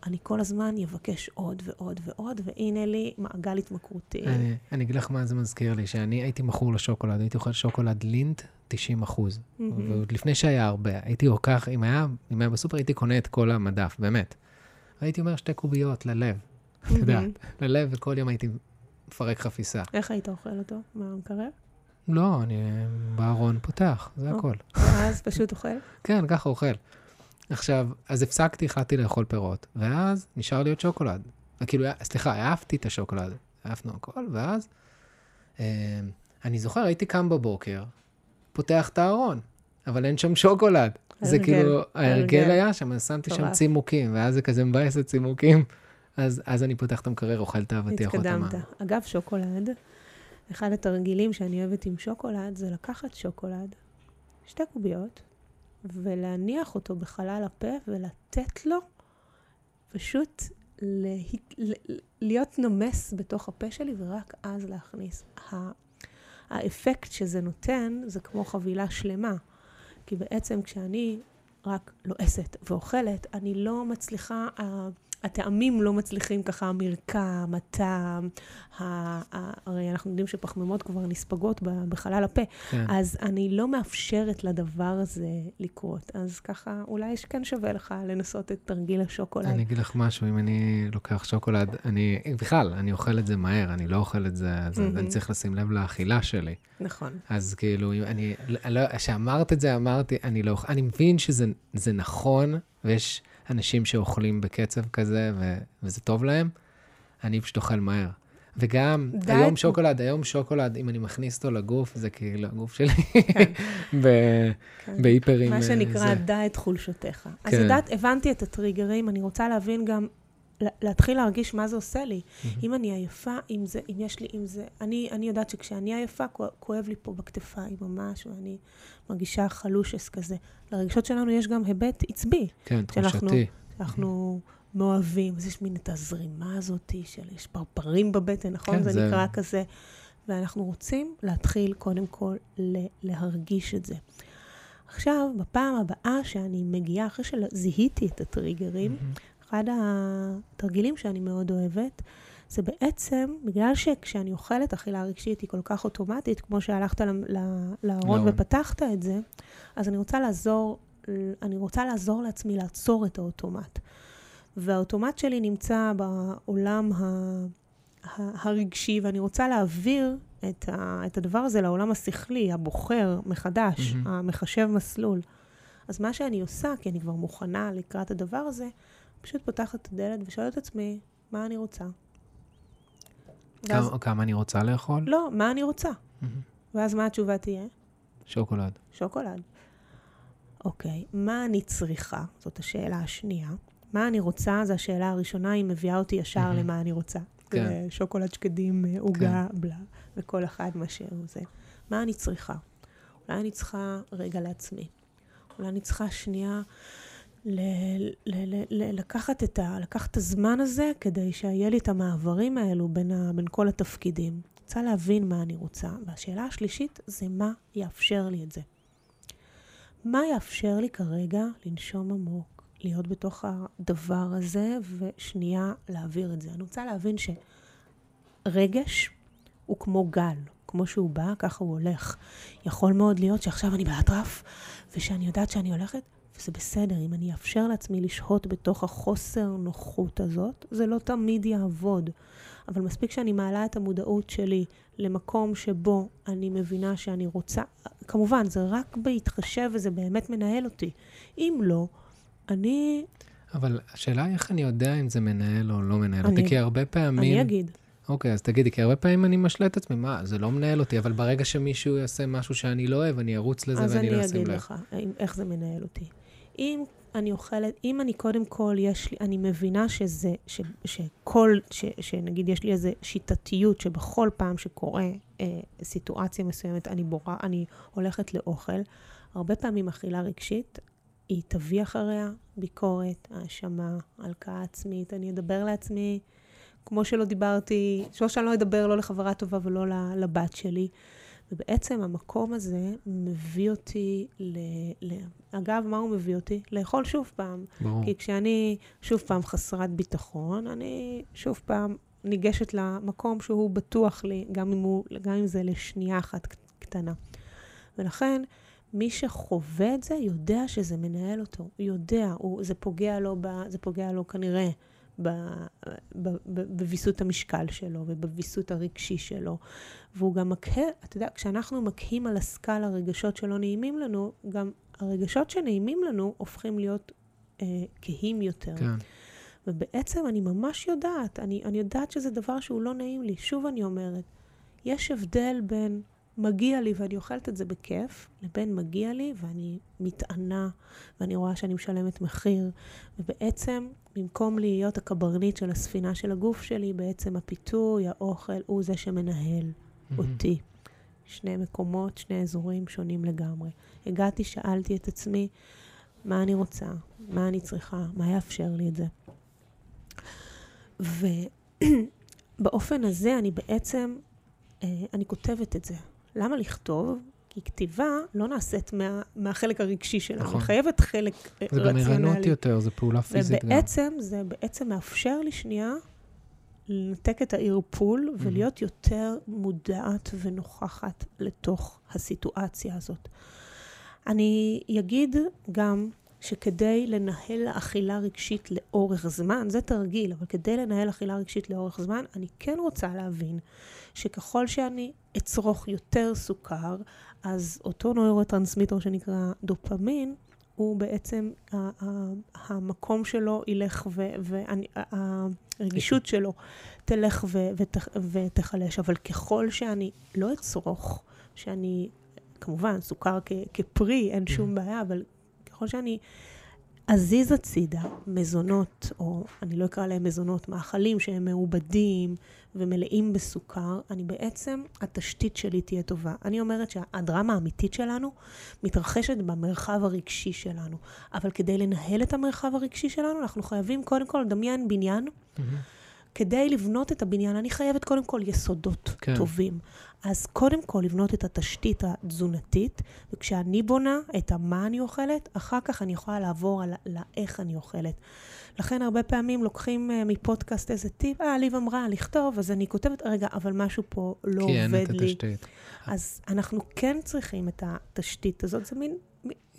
אני כל הזמן אבקש עוד ועוד ועוד, והנה לי מעגל התמכרותי. אני, אני אגיד לך מה זה מזכיר לי, שאני הייתי מכור לשוקולד, הייתי אוכל שוקולד לינט 90 אחוז. מהמם. ועוד לפני שהיה הרבה, הייתי לוקח, אם היה, אם היה בסופר, הייתי קונה את כל המדף, באמת. והייתי אומר שתי קוביות ללב, את יודעת. ללב, וכל יום הייתי מפרק חפיסה. איך היית אוכל אותו? מהמקרר? לא, אני בארון פותח, זה או. הכל. ואז פשוט אוכל? כן, ככה אוכל. עכשיו, אז הפסקתי, החלטתי לאכול פירות, ואז נשאר לי עוד שוקולד. כאילו, סליחה, העפתי את השוקולד, העפנו הכל, ואז אה, אני זוכר, הייתי קם בבוקר, פותח את הארון, אבל אין שם שוקולד. זה הרגל, כאילו, ההרגל הרגל. היה שם, אז שמתי שם. צימוקים, ואז זה כזה מבאס את צימוקים. אז, אז אני פותח את המקרר, אוכל את האבטיח או את המים. התקדמת. אגב, שוקולד, אחד התרגילים שאני אוהבת עם שוקולד, זה לקחת שוקולד, שתי קוביות, ולהניח אותו בחלל הפה ולתת לו פשוט לה... להיות נומס בתוך הפה שלי ורק אז להכניס. האפקט שזה נותן זה כמו חבילה שלמה. כי בעצם כשאני רק לועסת ואוכלת, אני לא מצליחה, הטעמים לא מצליחים ככה, המרקם, הטעם, ה- ה- הרי אנחנו יודעים שפחמימות כבר נספגות בחלל הפה, כן. אז אני לא מאפשרת לדבר הזה לקרות. אז ככה, אולי כן שווה לך לנסות את תרגיל השוקולד. אני אגיד לך משהו, אם אני לוקח שוקולד, אני, בכלל, אני אוכל את זה מהר, אני לא אוכל את זה, אז מהמם. אני צריך לשים לב לאכילה שלי. נכון. אז כאילו, אני, לא, כשאמרת את זה, אמרתי, אני לא, אני מבין שזה זה נכון, ויש אנשים שאוכלים בקצב כזה, ו, וזה טוב להם, אני פשוט אוכל מהר. וגם, די- היום שוקולד, היום שוקולד, אם אני מכניס אותו לגוף, זה כאילו, הגוף שלי ב, כן. בהיפרים. מה אה, שנקרא, זה. דע את חולשותיך. אז כן. יודעת, הבנתי את הטריגרים, אני רוצה להבין גם, להתחיל להרגיש מה זה עושה לי. אם אני עייפה, אם זה, אם יש לי, אם זה... אני, אני יודעת שכשאני עייפה, כוא- כואב לי פה בכתפיים ממש, ואני מרגישה חלושס כזה. לרגשות שלנו יש גם היבט עצבי, כן, תחושתי. שאנחנו מאוהבים, אז יש מין את הזרימה הזאת של, יש פרפרים בבטן, נכון? כן, זה, זה- נקרא כזה. ואנחנו רוצים להתחיל קודם כל ל- להרגיש את זה. עכשיו, בפעם הבאה שאני מגיעה, אחרי שזיהיתי את הטריגרים, מהמם. אחד התרגילים שאני מאוד אוהבת, זה בעצם, בגלל שכשאני אוכלת אכילה רגשית היא כל כך אוטומטית, כמו שהלכת לארון לארון. ופתחת את זה, אז אני רוצה לעזור, אני רוצה לעזור לעצמי לעצור את האוטומט. והאוטומט שלי נמצא בעולם ה... הרגשי, ואני רוצה להעביר את, ה, את הדבר הזה לעולם השכלי, הבוחר מחדש, מהמם. המחשב מסלול. אז מה שאני עושה, כי אני כבר מוכנה לקראת הדבר הזה, פשוט פותחת את הדלת ושואלת את עצמי, מה אני רוצה? ואז, כמה, כמה אני רוצה לאכול? לא, מה אני רוצה? מהמם. ואז מה התשובה תהיה? שוקולד. שוקולד. אוקיי, מה אני צריכה? זאת השאלה השנייה. מה אני רוצה, זו השאלה הראשונה, היא מביאה אותי ישר מהמם. למה אני רוצה. כן. שוקולד שקדים, אה, עוגה, בלה, וכל אחד מה שהוא זה. מה אני צריכה? אולי אני צריכה רגע לעצמי. אולי אני צריכה שנייה ל- ל- ל- ל- לקחת, את ה, לקחת את הזמן הזה כדי שיהיה לי את המעברים האלו בין, ה, בין כל התפקידים. רוצה להבין מה אני רוצה. והשאלה השלישית זה מה יאפשר לי את זה. מה יאפשר לי כרגע לנשום עמוק, להיות בתוך הדבר הזה, ושנייה להעביר את זה. אני רוצה להבין שרגש הוא כמו גל. כמו שהוא בא, ככה הוא הולך. יכול מאוד להיות שעכשיו אני באטרף, ושאני יודעת שאני הולכת, וזה בסדר. אם אני אאפשר לעצמי לשהות בתוך החוסר נוחות הזאת, זה לא תמיד יעבוד. אבל מספיק שאני מעלה את המודעות שלי למקום שבו אני מבינה שאני רוצה, כמובן, זה רק בהתחשב וזה באמת מנהל אותי. אם לא, אני... אבל השאלה היא איך אני יודע אם זה מנהל או לא מנהל אותי, כי הרבה פעמים... אני אגיד. אוקיי, אז תגידי, כי הרבה פעמים אני משלה את עצמי, מה, זה לא מנהל אותי, אבל ברגע שמישהו יעשה משהו שאני לא אוהב, אני ארוץ לזה ואני לא אשים לב. אז אני אגיד לך איך זה מנהל אותי. אם אני אוכלת, אם אני קודם כל, יש לי, אני מבינה שזה, ש, שכל, ש, שנגיד יש לי איזו שיטתיות שבכל פעם שקורה אה, סיטואציה מסוימת, אני בורה, אני הולכת לאוכל, הרבה פעמים אכילה רגשית, היא תביא אחריה ביקורת, האשמה, הלקאה עצמית, אני אדבר לעצמי. כמו שלא דיברתי, שלא שאני לא אדבר לא לחברה טובה ולא לבת שלי. ובעצם המקום הזה מביא אותי ל... ל... אגב, מה הוא מביא אותי? לאכול שוב פעם. ברור. כי כשאני שוב פעם חסרת ביטחון, אני שוב פעם ניגשת למקום שהוא בטוח לי, גם אם, הוא, גם אם זה לשנייה אחת קטנה. ולכן, מי שחווה את זה, יודע שזה מנהל אותו. הוא יודע, הוא, זה פוגע לו, ב, זה פוגע לו כנראה בוויסות המשקל שלו ובוויסות הרגשי שלו. והוא גם מקהה, אתה יודע, כשאנחנו מקהים על הסקאלה רגשות שלא נעימים לנו, גם הרגשות שנעימים לנו הופכים להיות אה, כהים יותר. כן. ובעצם אני ממש יודעת, אני, אני יודעת שזה דבר שהוא לא נעים לי. שוב אני אומרת, יש הבדל בין מגיע לי ואני אוכלת את זה בכיף, לבין מגיע לי ואני מתענה ואני רואה שאני משלמת מחיר. ובעצם, במקום להיות הקברניט של הספינה של הגוף שלי, בעצם הפיתוי, האוכל, הוא זה שמנהל mm-hmm. אותי. שני מקומות, שני אזורים שונים לגמרי. הגעתי, שאלתי את עצמי, מה אני רוצה? מה אני צריכה? מה יאפשר לי את זה? ובאופן הזה אני בעצם, אה, אני כותבת את זה. למה לכתוב? כי כתיבה לא נעשית מה, מהחלק הרגשי שלנו, נכון. היא חייבת חלק רציונלי. זה גם ערנות יותר, זו פעולה פיזית ובעצם, גם. זה בעצם מאפשר לי שנייה לנתק את הערפול mm-hmm. ולהיות יותר מודעת ונוכחת לתוך הסיטואציה הזאת. אני אגיד גם שכדי לנהל אכילה רגשית לאורך זמן, זה תרגיל, אבל כדי לנהל אכילה רגשית לאורך זמן, אני כן רוצה להבין שככל שאני אצרוך יותר סוכר, אז אותו נוירוטרנסמיטר שנקרא דופמין, הוא בעצם, המקום שלו ילך והרגישות שלו תלך ותחלש. אבל ככל שאני לא אצרוך, שאני, כמובן, סוכר כפרי, אין שום בעיה, אבל ככל שאני אזיז הצידה מזונות, או אני לא אקרא להם מזונות, מאכלים שהם מעובדים ומלאים בסוכר, אני בעצם, התשתית שלי תהיה טובה. אני אומרת שהדרמה האמיתית שלנו מתרחשת במרחב הרגשי שלנו. אבל כדי לנהל את המרחב הרגשי שלנו, אנחנו חייבים קודם כל לדמיין בניין. Mm-hmm. כדי לבנות את הבניין, אני חייבת קודם כל יסודות כן. טובים. אז קודם כל לבנות את התשתית התזונתית, וכשאני בונה את המה אני אוכלת, אחר כך אני יכולה לעבור על לאיך אני אוכלת. לכן הרבה פעמים לוקחים uh, מפודקאסט איזה טיפ, אה, ליב אמרה לכתוב, אז אני כותבת, רגע, אבל משהו פה לא עובד לי. כי אין את התשתית. אז אנחנו כן צריכים את התשתית הזאת, זה מין...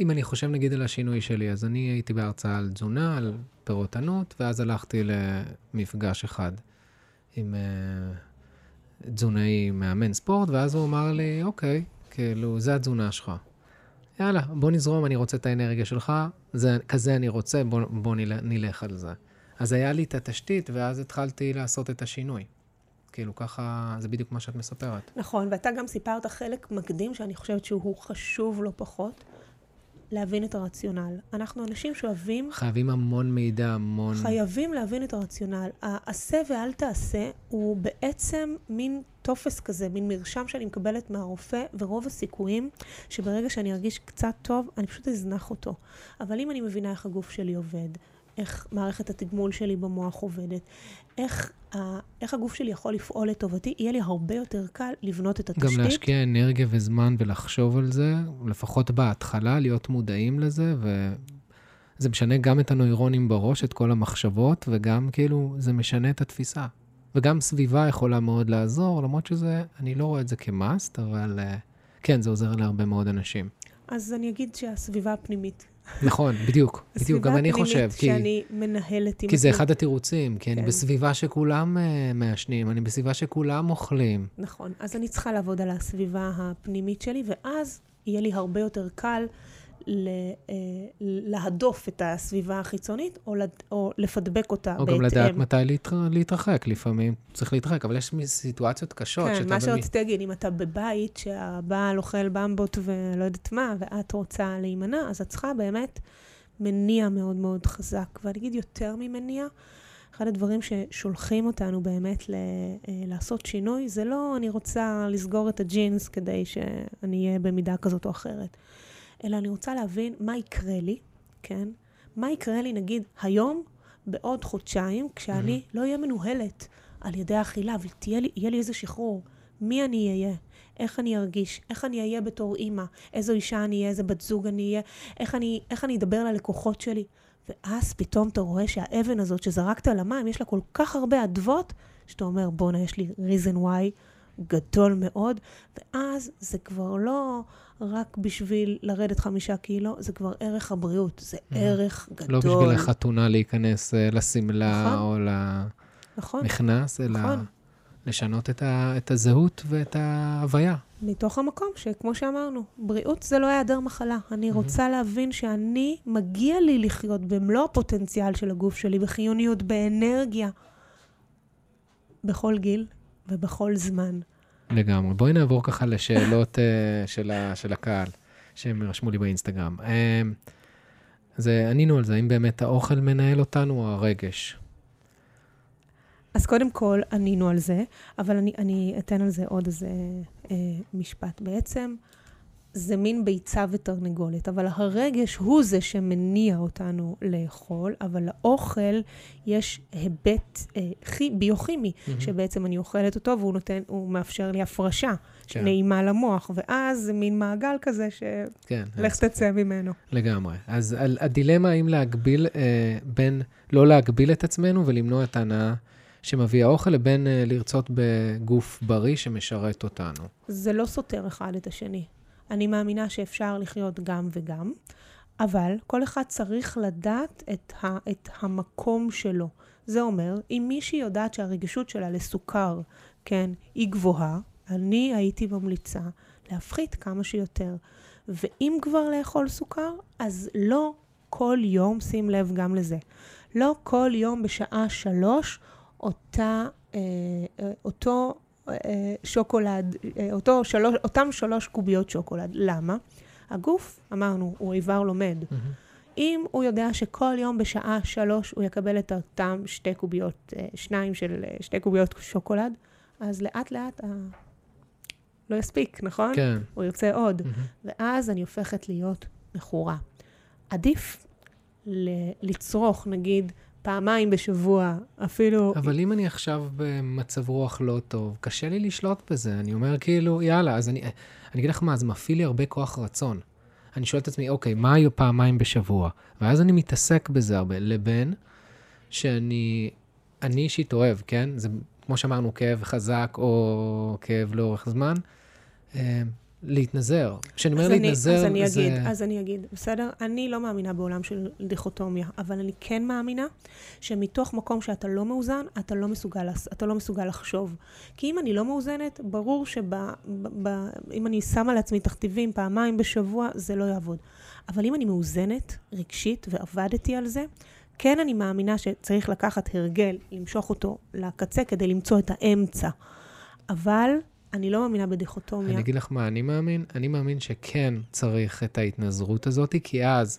אם אני חושב נגיד על השינוי שלי, אז אני הייתי בהרצאה על תזונה, על פירות ענות, ואז הלכתי למפגש אחד עם uh, תזונאי מאמן ספורט, ואז הוא אמר לי, אוקיי, כאילו, זה התזונה שלך. יאללה, בוא נזרום, אני רוצה את האנרגיה שלך, זה, כזה אני רוצה, בוא, בוא נל, נלך על זה. אז היה לי את התשתית, ואז התחלתי לעשות את השינוי. כאילו, ככה, זה בדיוק מה שאת מספרת. נכון, ואתה גם סיפרת חלק מקדים, שאני חושבת שהוא חשוב לא פחות, להבין את הרציונל. אנחנו אנשים שאוהבים... חייבים המון מידע, המון... חייבים להבין את הרציונל. העשה ואל תעשה הוא בעצם מין טופס כזה, מין מרשם שאני מקבלת מהרופא, ורוב הסיכויים שברגע שאני ארגיש קצת טוב, אני פשוט אזנח אותו. אבל אם אני מבינה איך הגוף שלי עובד, איך מערכת התגמול שלי במוח עובדת, איך, ה, איך הגוף שלי יכול לפעול לטובתי, יהיה לי הרבה יותר קל לבנות את התשתית. גם להשקיע אנרגיה וזמן ולחשוב על זה, לפחות בהתחלה, להיות מודעים לזה, זה משנה גם את הנוירונים בראש, את כל המחשבות, וגם כאילו זה משנה את התפיסה. וגם סביבה יכולה מאוד לעזור, למרות שזה, אני לא רואה את זה כמאסט, אבל uh, כן, זה עוזר להרבה מאוד אנשים. אז אני אגיד שהסביבה הפנימית. נכון, בדיוק, בדיוק, גם אני חושב. הסביבה הפנימית שאני מנהלת עם... כי זה אחד התירוצים, כי כן. אני בסביבה שכולם uh, מעשנים, אני בסביבה שכולם אוכלים. נכון, אז אני צריכה לעבוד על הסביבה הפנימית שלי, ואז יהיה לי הרבה יותר קל אה, להדוף את הסביבה החיצונית, או, או לפדבק אותה או בהתאם. או גם לדעת מתי להתר... להתרחק, לפעמים צריך להתרחק, אבל יש סיטואציות קשות. כן, מה שרציתי להגיד, אם אתה בבית שהבעל אוכל במבות ולא יודעת מה, ואת רוצה להימנע, אז את צריכה באמת מניע מאוד מאוד חזק. ואני אגיד יותר ממניע, אחד הדברים ששולחים אותנו באמת ל- אה, לעשות שינוי, זה לא אני רוצה לסגור את הג'ינס כדי שאני אהיה במידה כזאת או אחרת. אלא אני רוצה להבין מה יקרה לי, כן? מה יקרה לי, נגיד, היום, בעוד חודשיים, כשאני mm-hmm. לא אהיה מנוהלת על ידי האכילה, ויהיה לי, לי איזה שחרור. מי אני אהיה? איך אני ארגיש? איך אני אהיה בתור אימא? איזו אישה אני אהיה? איזה בת זוג אני אהיה? איך אני, איך אני אדבר ללקוחות שלי? ואז פתאום אתה רואה שהאבן הזאת שזרקת על המים, יש לה כל כך הרבה אדוות, שאתה אומר, בואנה, יש לי reason why גדול מאוד, ואז זה כבר לא רק בשביל לרדת חמישה קילו, זה כבר ערך הבריאות, זה mm. ערך גדול. לא בשביל החתונה להיכנס אה, לשמלה נכון, או למכנס, נכון, אלא נכון. לשנות את, ה, את הזהות ואת ההוויה. מתוך המקום שכמו שאמרנו, בריאות זה לא היעדר מחלה. אני mm-hmm. רוצה להבין שאני, מגיע לי לחיות במלוא הפוטנציאל של הגוף שלי, בחיוניות, באנרגיה, בכל גיל ובכל זמן. לגמרי. בואי נעבור ככה לשאלות uh, של, ה, של הקהל, שהם רשמו לי באינסטגרם. Um, אז ענינו על זה, האם באמת האוכל מנהל אותנו או הרגש? אז קודם כל ענינו על זה, אבל אני, אני אתן על זה עוד איזה אה, משפט. בעצם, זה מין ביצה ותרנגולת, אבל הרגש הוא זה שמניע אותנו לאכול, אבל לאוכל יש היבט אה, חי, ביוכימי, mm-hmm. שבעצם אני אוכלת אותו והוא נותן, הוא מאפשר לי הפרשה כן. נעימה למוח, ואז זה מין מעגל כזה שלך כן, תצא ממנו. לגמרי. אז על הדילמה האם להגביל אה, בין לא להגביל את עצמנו ולמנוע את ההנאה. שמביא האוכל, לבין uh, לרצות בגוף בריא שמשרת אותנו. זה לא סותר אחד את השני. אני מאמינה שאפשר לחיות גם וגם, אבל כל אחד צריך לדעת את, ה, את המקום שלו. זה אומר, אם מישהי יודעת שהרגישות שלה לסוכר, כן, היא גבוהה, אני הייתי ממליצה להפחית כמה שיותר. ואם כבר לאכול סוכר, אז לא כל יום, שים לב גם לזה, לא כל יום בשעה שלוש אותה, אה, אה, אותו שוקולד, אה, אותו שלוש, אותם שלוש קוביות שוקולד. למה? הגוף, אמרנו, הוא איבר לומד. Mm-hmm. אם הוא יודע שכל יום בשעה שלוש הוא יקבל את אותם שתי קוביות, אה, שניים של שתי קוביות שוקולד, אז לאט לאט ה... לא יספיק, נכון? כן. הוא ירצה עוד. Mm-hmm. ואז אני הופכת להיות מכורה. עדיף ל- לצרוך, נגיד, פעמיים בשבוע, אפילו... אבל אם אני עכשיו במצב רוח לא טוב, קשה לי לשלוט בזה. אני אומר כאילו, יאללה, אז אני, אני אגיד לך מה, זה מפעיל לי הרבה כוח רצון. אני שואל את עצמי, אוקיי, מה היו פעמיים בשבוע? ואז אני מתעסק בזה הרבה, לבין שאני, אני אישית אוהב, כן? זה כמו שאמרנו, כאב חזק או כאב לאורך זמן. להתנזר. כשאני אומר להתנזר, אז אני זה... אגיד, אז אני אגיד, בסדר? אני לא מאמינה בעולם של דיכוטומיה, אבל אני כן מאמינה שמתוך מקום שאתה לא מאוזן, אתה לא מסוגל, אתה לא מסוגל לחשוב. כי אם אני לא מאוזנת, ברור שאם אני שמה לעצמי תכתיבים פעמיים בשבוע, זה לא יעבוד. אבל אם אני מאוזנת, רגשית, ועבדתי על זה, כן אני מאמינה שצריך לקחת הרגל, למשוך אותו לקצה כדי למצוא את האמצע. אבל אני לא מאמינה בדיכוטומיה. אני אגיד לך מה אני מאמין. אני מאמין שכן צריך את ההתנזרות הזאת, כי אז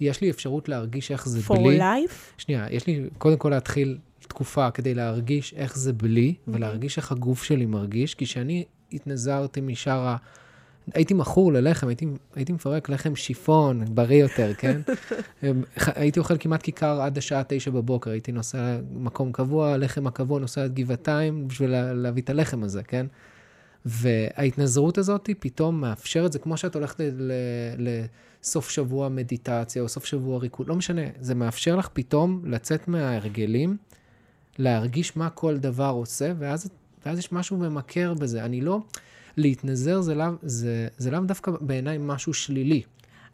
יש לי אפשרות להרגיש איך זה For בלי. For life? שנייה, יש לי קודם כל להתחיל תקופה כדי להרגיש איך זה בלי, mm-hmm. ולהרגיש איך הגוף שלי מרגיש, כי כשאני התנזרתי משאר ה... הייתי מכור ללחם, הייתי, הייתי מפרק לחם שיפון, בריא יותר, כן? הייתי אוכל כמעט כיכר עד השעה תשע בבוקר, הייתי נוסע למקום קבוע, לחם הקבוע, נוסע עד גבעתיים בשביל לה, להביא את הלחם הזה, כן? וההתנזרות הזאת פתאום מאפשרת, זה כמו שאת הולכת לסוף שבוע מדיטציה או סוף שבוע ריקוד, לא משנה, זה מאפשר לך פתאום לצאת מההרגלים, להרגיש מה כל דבר עושה, ואז, ואז יש משהו ממכר בזה. אני לא... להתנזר זה לאו, זה, זה לאו דווקא בעיניי משהו שלילי.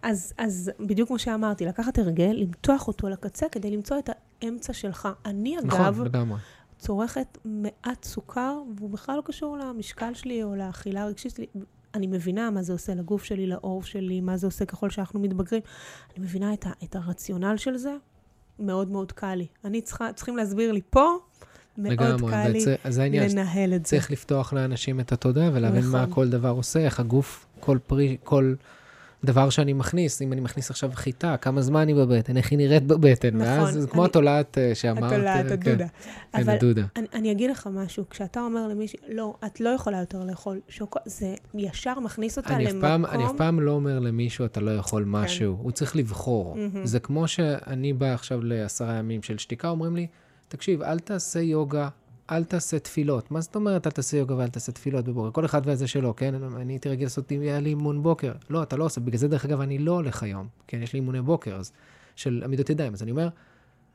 אז, אז בדיוק כמו שאמרתי, לקחת הרגל, למתוח אותו לקצה כדי למצוא את האמצע שלך. אני, נכון, אגב, לגמרי. צורכת מעט סוכר, והוא בכלל לא קשור למשקל שלי או לאכילה הרגשית שלי. אני מבינה מה זה עושה לגוף שלי, לעור שלי, מה זה עושה ככל שאנחנו מתבגרים. אני מבינה את, ה, את הרציונל של זה, מאוד מאוד קל לי. אני צריכה, צריכים להסביר לי פה, מאוד לגמרי, קל לי זה, העניין. לנהל את זה. צריך לפתוח לאנשים את התודעה ולהבין נכון. מה כל דבר עושה, איך הגוף, כל פרי, כל דבר שאני מכניס, אם אני מכניס עכשיו חיטה, כמה זמן היא בבטן, איך היא נראית בבטן, נכון, ואז זה כמו אני- התולעת אה, שאמרת. התולעת, אה, הדודה. כן, אבל הדודה. אני, אני אגיד לך משהו, כשאתה אומר למישהי, לא, את לא יכולה יותר לאכול שוקו, זה ישר מכניס אותה אני למקום... פעם, אני אף פעם לא אומר למישהו, אתה לא יכול משהו, הוא צריך לבחור. מהמם. זה כמו שאני בא עכשיו לעשרה ימים של שתיקה, אומרים לי, תקשיב, אל תעשה יוגה, אל תעשה תפילות. מה זאת אומרת, אל תעשה יוגה ואל תעשה תפילות בבוקר? כל אחד והזה שלו, כן? אני הייתי רגיל לעשות, היה לי אימון בוקר. לא, אתה לא עושה. בגלל זה, דרך אגב, אני לא הולך היום. כן, יש לי אימוני בוקר, אז, של עמידות ידיים. אז אני אומר,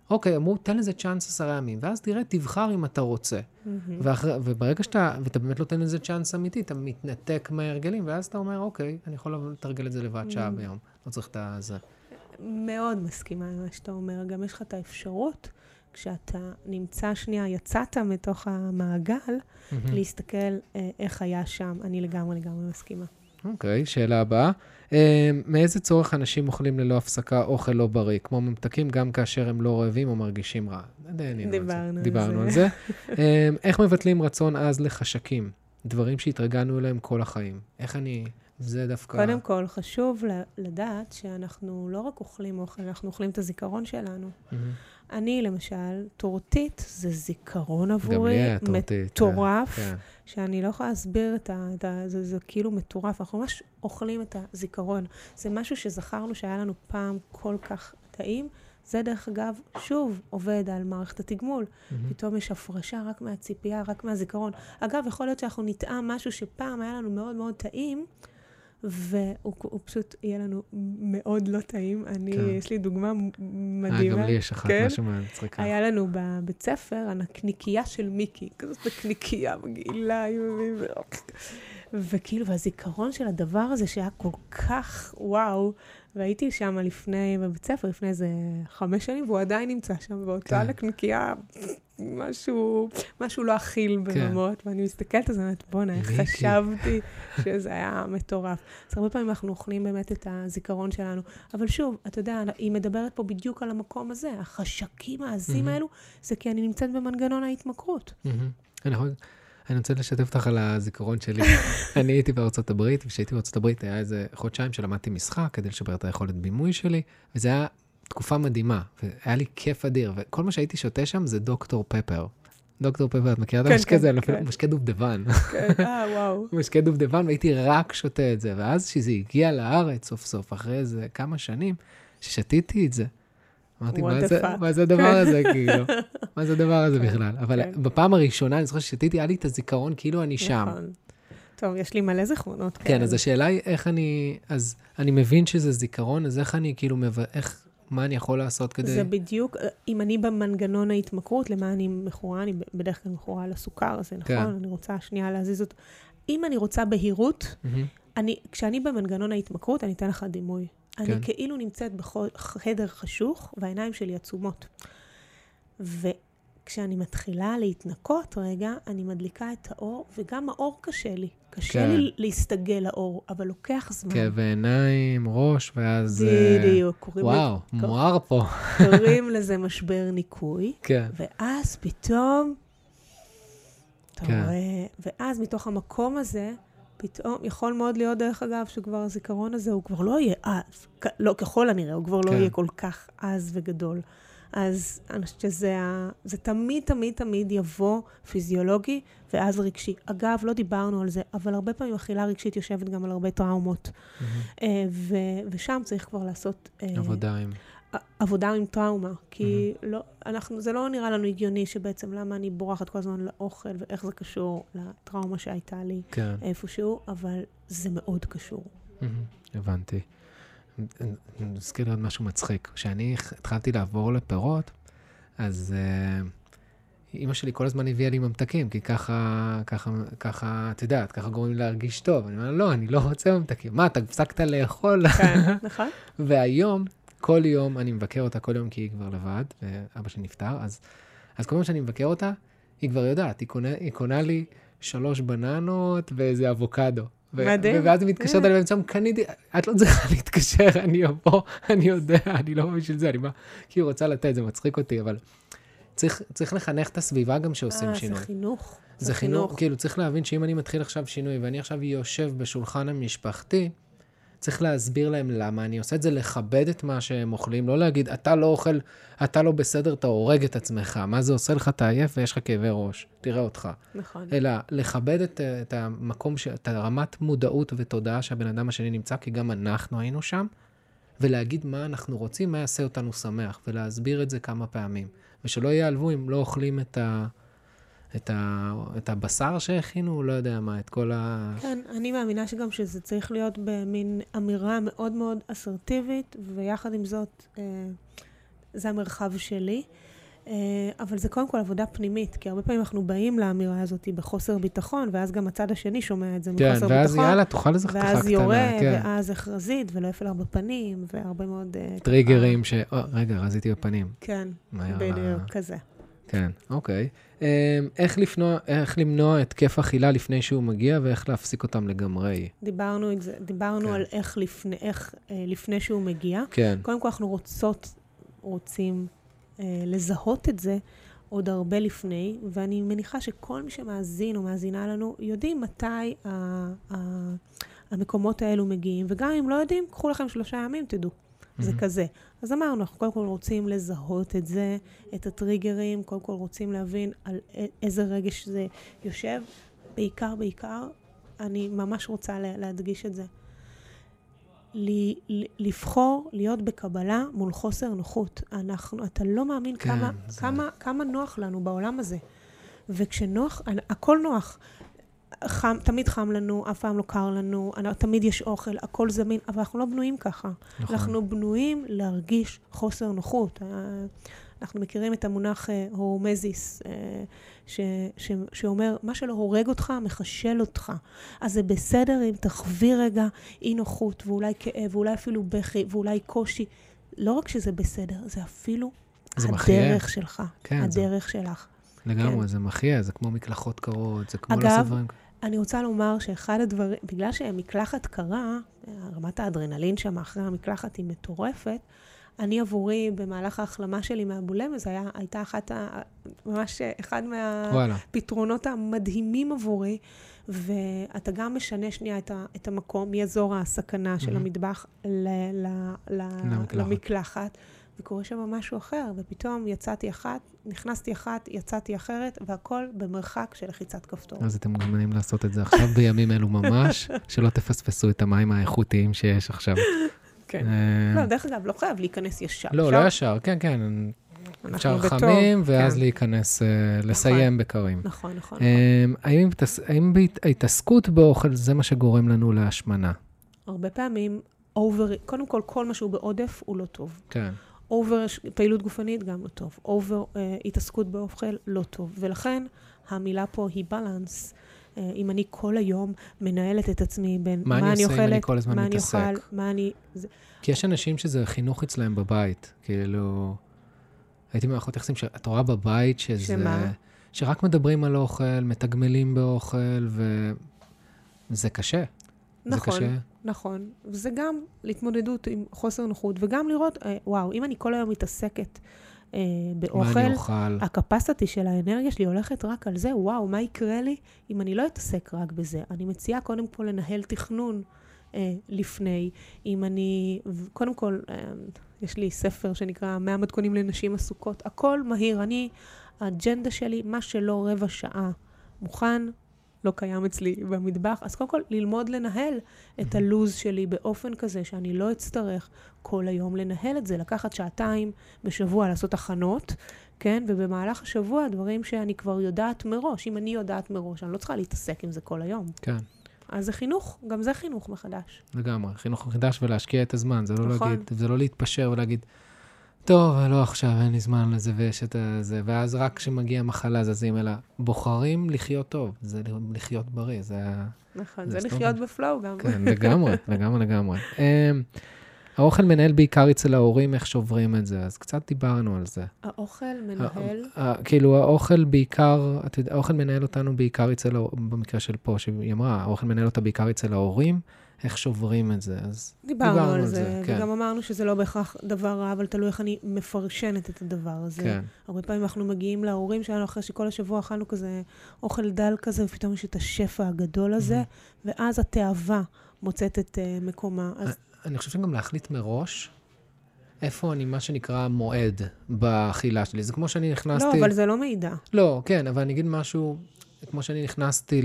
אוקיי, אמרו, תן לזה צ'אנס עשרה ימים, ואז תראה, תבחר אם אתה רוצה. מהמם. ואחרי, וברגע שאתה, ואתה באמת נותן לזה צ'אנס אמיתי, אתה מתנתק מההרגלים, ואז אתה אומר, אוקיי, אני יכול לתרגל את זה לבד שעה Mm. ביום. לא צריך את הזה. מאוד מסכימה עם מה שאתה אומר. גם יש לך את האפשרות, כשאתה נמצא שנייה, יצאת מתוך המעגל, להסתכל אה, איך היה שם. אני לגמרי לגמרי מסכימה. אוקיי, שאלה הבאה. אה, מאיזה צורך אנשים אוכלים ללא הפסקה אוכל לא בריא, כמו ממתקים, גם כאשר הם לא רעבים או מרגישים רע? ענינו על זה. דיברנו על דיברנו זה. על זה. אה, איך מבטלים רצון עז לחשקים? דברים שהתרגלנו אליהם כל החיים. איך אני... זה דווקא... קודם כל, חשוב לדעת שאנחנו לא רק אוכלים אוכל, אנחנו אוכלים את הזיכרון שלנו. מהמם. אני, למשל, טורטית זה זיכרון גם עבורי. לי היה טורטית. מטורף, כן. שאני לא יכולה להסביר את ה... את ה זה, זה כאילו מטורף. אנחנו ממש אוכלים את הזיכרון. זה משהו שזכרנו שהיה לנו פעם כל כך טעים. זה, דרך אגב, שוב עובד על מערכת התגמול. מהמם. פתאום יש הפרשה רק מהציפייה, רק מהזיכרון. אגב, יכול להיות שאנחנו נטעם משהו שפעם היה לנו מאוד מאוד טעים, והוא הוא פשוט יהיה לנו מאוד לא טעים. אני, כן. יש לי דוגמה אה, מדהימה. גם לי יש אחת, כן? משהו מצחיקה. היה לנו בבית ספר, הנקניקייה של מיקי, כזאת נקניקייה מגעילה, וכאילו, והזיכרון של הדבר הזה שהיה כל כך וואו, והייתי שם לפני, בבית ספר, לפני איזה חמש שנים, והוא עדיין נמצא שם, באותה כן. נקניקייה, משהו, משהו לא אכיל בממות, ואני מסתכלת על זה, ואומרת, בואנה, איך מיקי." חשבתי שזה היה מטורף. אז הרבה פעמים אנחנו אוכלים באמת את הזיכרון שלנו. אבל שוב, אתה יודע, היא מדברת פה בדיוק על המקום הזה, החשקים העזים מהמם. האלו, זה כי אני נמצאת במנגנון ההתמכרות. אני יכול... אני רוצה לשתף אותך על הזיכרון שלי. אני הייתי בארצות הברית, וכשהייתי בארצות הברית היה איזה חודשיים שלמדתי משחק כדי לשפר את היכולת בימוי שלי, וזה היה תקופה מדהימה, והיה לי כיף אדיר, וכל מה שהייתי שותה שם זה דוקטור פפר. דוקטור פפר, את מכירה את כן, המשקה הזה? כן, כן. משקה דובדבן. כן, אה, וואו. משקה דובדבן, והייתי רק שותה את זה. ואז כשזה הגיע לארץ סוף סוף, אחרי איזה כמה שנים, ששתיתי את זה, אמרתי, מה זה, fuck?" מה זה הדבר הזה, כאילו? מה זה הדבר הזה כן, בכלל? אבל כן. בפעם הראשונה, אני זוכר ששתיתי, היה לי את הזיכרון כאילו אני שם. נכון. טוב, יש לי מלא זיכרונות. כן, אז השאלה היא איך אני, אז אני מבין שזה זיכרון, אז איך אני כאילו. איך, מה אני יכול לעשות כדי... זה בדיוק, אם אני במנגנון ההתמכרות, למה אני מכורה? אני בדרך כלל מכורה לסוכר הזה, נכון? כן. אני רוצה שנייה להזיז אותו. אם אני רוצה בהירות, מהמם. אני, כשאני במנגנון ההתמכרות, אני אתן לך דימוי. כן. אני כאילו נמצאת בחדר חשוך, והעיניים שלי עצומות. וכשאני מתחילה להתנקות רגע, אני מדליקה את האור, וגם האור קשה לי. קשה כן. לי להסתגל לאור, אבל לוקח זמן. כאב עיניים, ראש, ואז... אה, בדיוק. קוראים וואו, לי- מואר פה. קוראים לזה משבר ניקוי, כן. ואז פתאום, אתה כן. רואה, ואז מתוך המקום הזה, פתאום, יכול מאוד להיות, דרך אגב, שכבר הזיכרון הזה, הוא כבר לא יהיה עז, לא, ככל הנראה, הוא כבר לא כן. יהיה כל כך עז וגדול. אז אני חושבת שזה זה תמיד, תמיד, תמיד יבוא פיזיולוגי ואז רגשי. אגב, לא דיברנו על זה, אבל הרבה פעמים אכילה רגשית יושבת גם על הרבה טראומות. מהמם. אה, ו- ושם צריך כבר לעשות... אה, עבודה עם... עבודה עם טראומה, כי mm-hmm. לא, אנחנו, זה לא נראה לנו הגיוני שבעצם למה אני בורחת כל הזמן לאוכל ואיך זה קשור לטראומה שהייתה לי כן. איפשהו, אבל זה מאוד קשור. Mm-hmm. הבנתי. אני מזכיר לי עוד משהו מצחיק. כשאני התחלתי לעבור לפירות, אז uh, אימא שלי כל הזמן הביאה לי ממתקים, כי ככה, ככה, ככה, את יודעת, ככה גורמים להרגיש טוב. אני אומר, לא, אני לא רוצה ממתקים. מה, אתה הפסקת לאכול? כן, נכון. והיום, כל יום, אני מבקר אותה כל יום כי היא כבר לבד, ואבא שלי נפטר, אז, אז כל יום שאני מבקר אותה, היא כבר יודעת, היא קונה, היא קונה לי שלוש בננות ואיזה אבוקדו. מדהים. ואז היא מתקשרת אליי באמצע, קניתי, את לא צריכה להתקשר, אני אבוא, אני יודע, אני לא בשביל זה, אני בא, כי היא רוצה לתת, זה מצחיק אותי, אבל צריך, צריך לחנך את הסביבה גם שעושים אה, שינוי. זה חינוך. זה חינוך, כאילו, צריך להבין שאם אני מתחיל עכשיו שינוי, ואני עכשיו יושב בשולחן המשפחתי, צריך להסביר להם למה אני עושה את זה, לכבד את מה שהם אוכלים, לא להגיד, אתה לא אוכל, אתה לא בסדר, אתה הורג את עצמך. מה זה עושה לך, אתה עייף ויש לך כאבי ראש, תראה אותך. נכון. אלא לכבד את, את המקום, ש, את הרמת מודעות ותודעה שהבן אדם השני נמצא, כי גם אנחנו היינו שם, ולהגיד מה אנחנו רוצים, מה יעשה אותנו שמח, ולהסביר את זה כמה פעמים. ושלא ייעלבו אם לא אוכלים את ה... את, ה, את הבשר שהכינו, לא יודע מה, את כל ה... כן, אני מאמינה שגם שזה צריך להיות במין אמירה מאוד מאוד אסרטיבית, ויחד עם זאת, אה, זה המרחב שלי. אה, אבל זה קודם כל עבודה פנימית, כי הרבה פעמים אנחנו באים לאמירה הזאת בחוסר ביטחון, ואז גם הצד השני שומע את זה כן, מחוסר ואז ביטחון. יאללה, תאכל איזה חתיכה קטנה. ואז יורה, כן. ואז הכרזית, ולא יפה לך בפנים, והרבה מאוד... אה, טריגרים ש... או, רגע, רזיתי בפנים. כן, בדיוק, כזה. כן, אוקיי. אמ, איך, לפנוע, איך למנוע התקף אכילה לפני שהוא מגיע ואיך להפסיק אותם לגמרי? דיברנו, דיברנו כן. על איך לפני, איך אה, לפני שהוא מגיע. כן. קודם כל, אנחנו רוצות, רוצים אה, לזהות את זה עוד הרבה לפני, ואני מניחה שכל מי שמאזין או מאזינה לנו יודעים מתי ה, ה, המקומות האלו מגיעים, וגם אם לא יודעים, קחו לכם שלושה ימים, תדעו. זה. כזה. אז אמרנו, אנחנו קודם כל רוצים לזהות את זה, את הטריגרים, קודם כל רוצים להבין על איזה רגש זה יושב. בעיקר, בעיקר, אני ממש רוצה להדגיש את זה. לבחור להיות בקבלה מול חוסר נוחות. אנחנו, אתה לא מאמין כן, כמה, זה... כמה, כמה נוח לנו בעולם הזה. וכשנוח, הכל נוח. חם, תמיד חם לנו, אף פעם לא קר לנו, תמיד יש אוכל, הכל זמין, אבל אנחנו לא בנויים ככה. נכון. אנחנו בנויים להרגיש חוסר נוחות. אה, אנחנו מכירים את המונח אה, הורמזיס, אה, ש, ש, שאומר, מה שלא הורג אותך, מחשל אותך. אז זה בסדר אם תחווי רגע אי נוחות, ואולי כאב, ואולי אפילו בכי, ואולי קושי. לא רק שזה בסדר, זה אפילו זה הדרך מחיה. שלך. כן, הדרך זה... שלך. לגמרי, כן. זה מחיה, זה כמו מקלחות קרות, זה כמו אגב, דברים... אני רוצה לומר שאחד הדברים, בגלל שמקלחת קרה, רמת האדרנלין שם אחרי המקלחת היא מטורפת, אני עבורי, במהלך ההחלמה שלי מהבולמיה, זו הייתה אחת ה... ממש אחד מהפתרונות המדהימים עבורי, ואתה גם משנה שנייה את, ה, את המקום מאזור הסכנה של mm-hmm. המטבח ל, ל, ל, למקלחת. למקלחת. וקורה שם משהו אחר, ופתאום יצאתי אחת, נכנסתי אחת, יצאתי אחרת, והכל במרחק של לחיצת כפתור. אז אתם מוזמנים לעשות את זה עכשיו בימים אלו ממש, שלא תפספסו את המים האיכותיים שיש עכשיו. כן. אה, לא, דרך אגב, לא חייב להיכנס ישר. לא, לא ישר, כן, כן. אפשר חמים, ואז כן. להיכנס, אה, נכון. לסיים בקרים. נכון, נכון. אה, האם בהתעסקות באוכל זה מה שגורם לנו להשמנה? הרבה פעמים, קודם כל, כל מה שהוא בעודף הוא לא טוב. כן. over פעילות גופנית, גם לא טוב. over אה, התעסקות באוכל, לא טוב. ולכן המילה פה היא balance. אה, אם אני כל היום מנהלת את עצמי בין מה, מה אני אוכלת, אני כל הזמן מה מתעסק? אני אוכל, מה אני... זה... כי יש אנשים שזה חינוך אצלם בבית, כאילו... הייתי מערכות יחסים שאת רואה בבית שזה... שמה? שרק מדברים על אוכל, מתגמלים באוכל, וזה קשה. נכון, זה קשה. נכון. וזה גם להתמודדות עם חוסר נוחות, וגם לראות, אה, וואו, אם אני כל היום מתעסקת אה, באוכל? הקפסיטי של האנרגיה שלי הולכת רק על זה, וואו, מה יקרה לי אם אני לא אתעסק רק בזה? אני מציעה קודם כל לנהל תכנון אה, לפני. אם אני, קודם כל, אה, יש לי ספר שנקרא 100 מתכונים לנשים עסוקות, הכל מהיר. אני, האג'נדה שלי, מה שלא רבע שעה מוכן, לא קיים אצלי במטבח. אז קודם כל, ללמוד לנהל את הלו"ז שלי באופן כזה שאני לא אצטרך כל היום לנהל את זה, לקחת שעתיים בשבוע לעשות הכנות, כן? ובמהלך השבוע, דברים שאני כבר יודעת מראש. אם אני יודעת מראש, אני לא צריכה להתעסק עם זה כל היום. כן, אז זה חינוך, גם זה חינוך מחדש. לגמרי. חינוך מחדש ולהשקיע את הזמן, זה לא נכון. להגיד, זה לא להתפשר ולהגיד, טוב, לא עכשיו, אין לי זמן לזה ויש את זה, ואז רק כשמגיעה מחלה זזים, אלא בוחרים לחיות טוב, זה לחיות בריא, זה. נכון, זה זה. לחיות בפלואו גם. כן, לגמרי, לגמרי, לגמרי. אמ, האוכל מנהל בעיקר אצל ההורים איך שוברים את זה, אז קצת דיברנו על זה. האוכל מנהל, כאילו, האוכל בעיקר, אתה יודע, האוכל מנהל אותנו בעיקר אצל, במקרה של פה, שהיא אמרה, האוכל מנהל אותה בעיקר אצל ההורים, איך שוברים את זה, אז דיברנו דיברנו על על זה, זה, כן. וגם אמרנו שזה לא בהכרח דבר רע, אבל תלוי איך אני מפרשנת את הדבר הזה. כן, הרבה פעמים אנחנו מגיעים להורים שלנו אחרי שכל השבוע אכלנו כזה אוכל דל כזה, ופתאום יש את השפע הגדול הזה, ואז התאווה מוצאת את אה, מקומה. אז אני חושב שגם להחליט מראש איפה אני, מה שנקרא, מועד באכילה שלי. זה כמו שאני נכנסתי... לא, אבל זה לא מידע. לא, כן, אבל אני אגיד משהו, כמו שאני נכנסתי.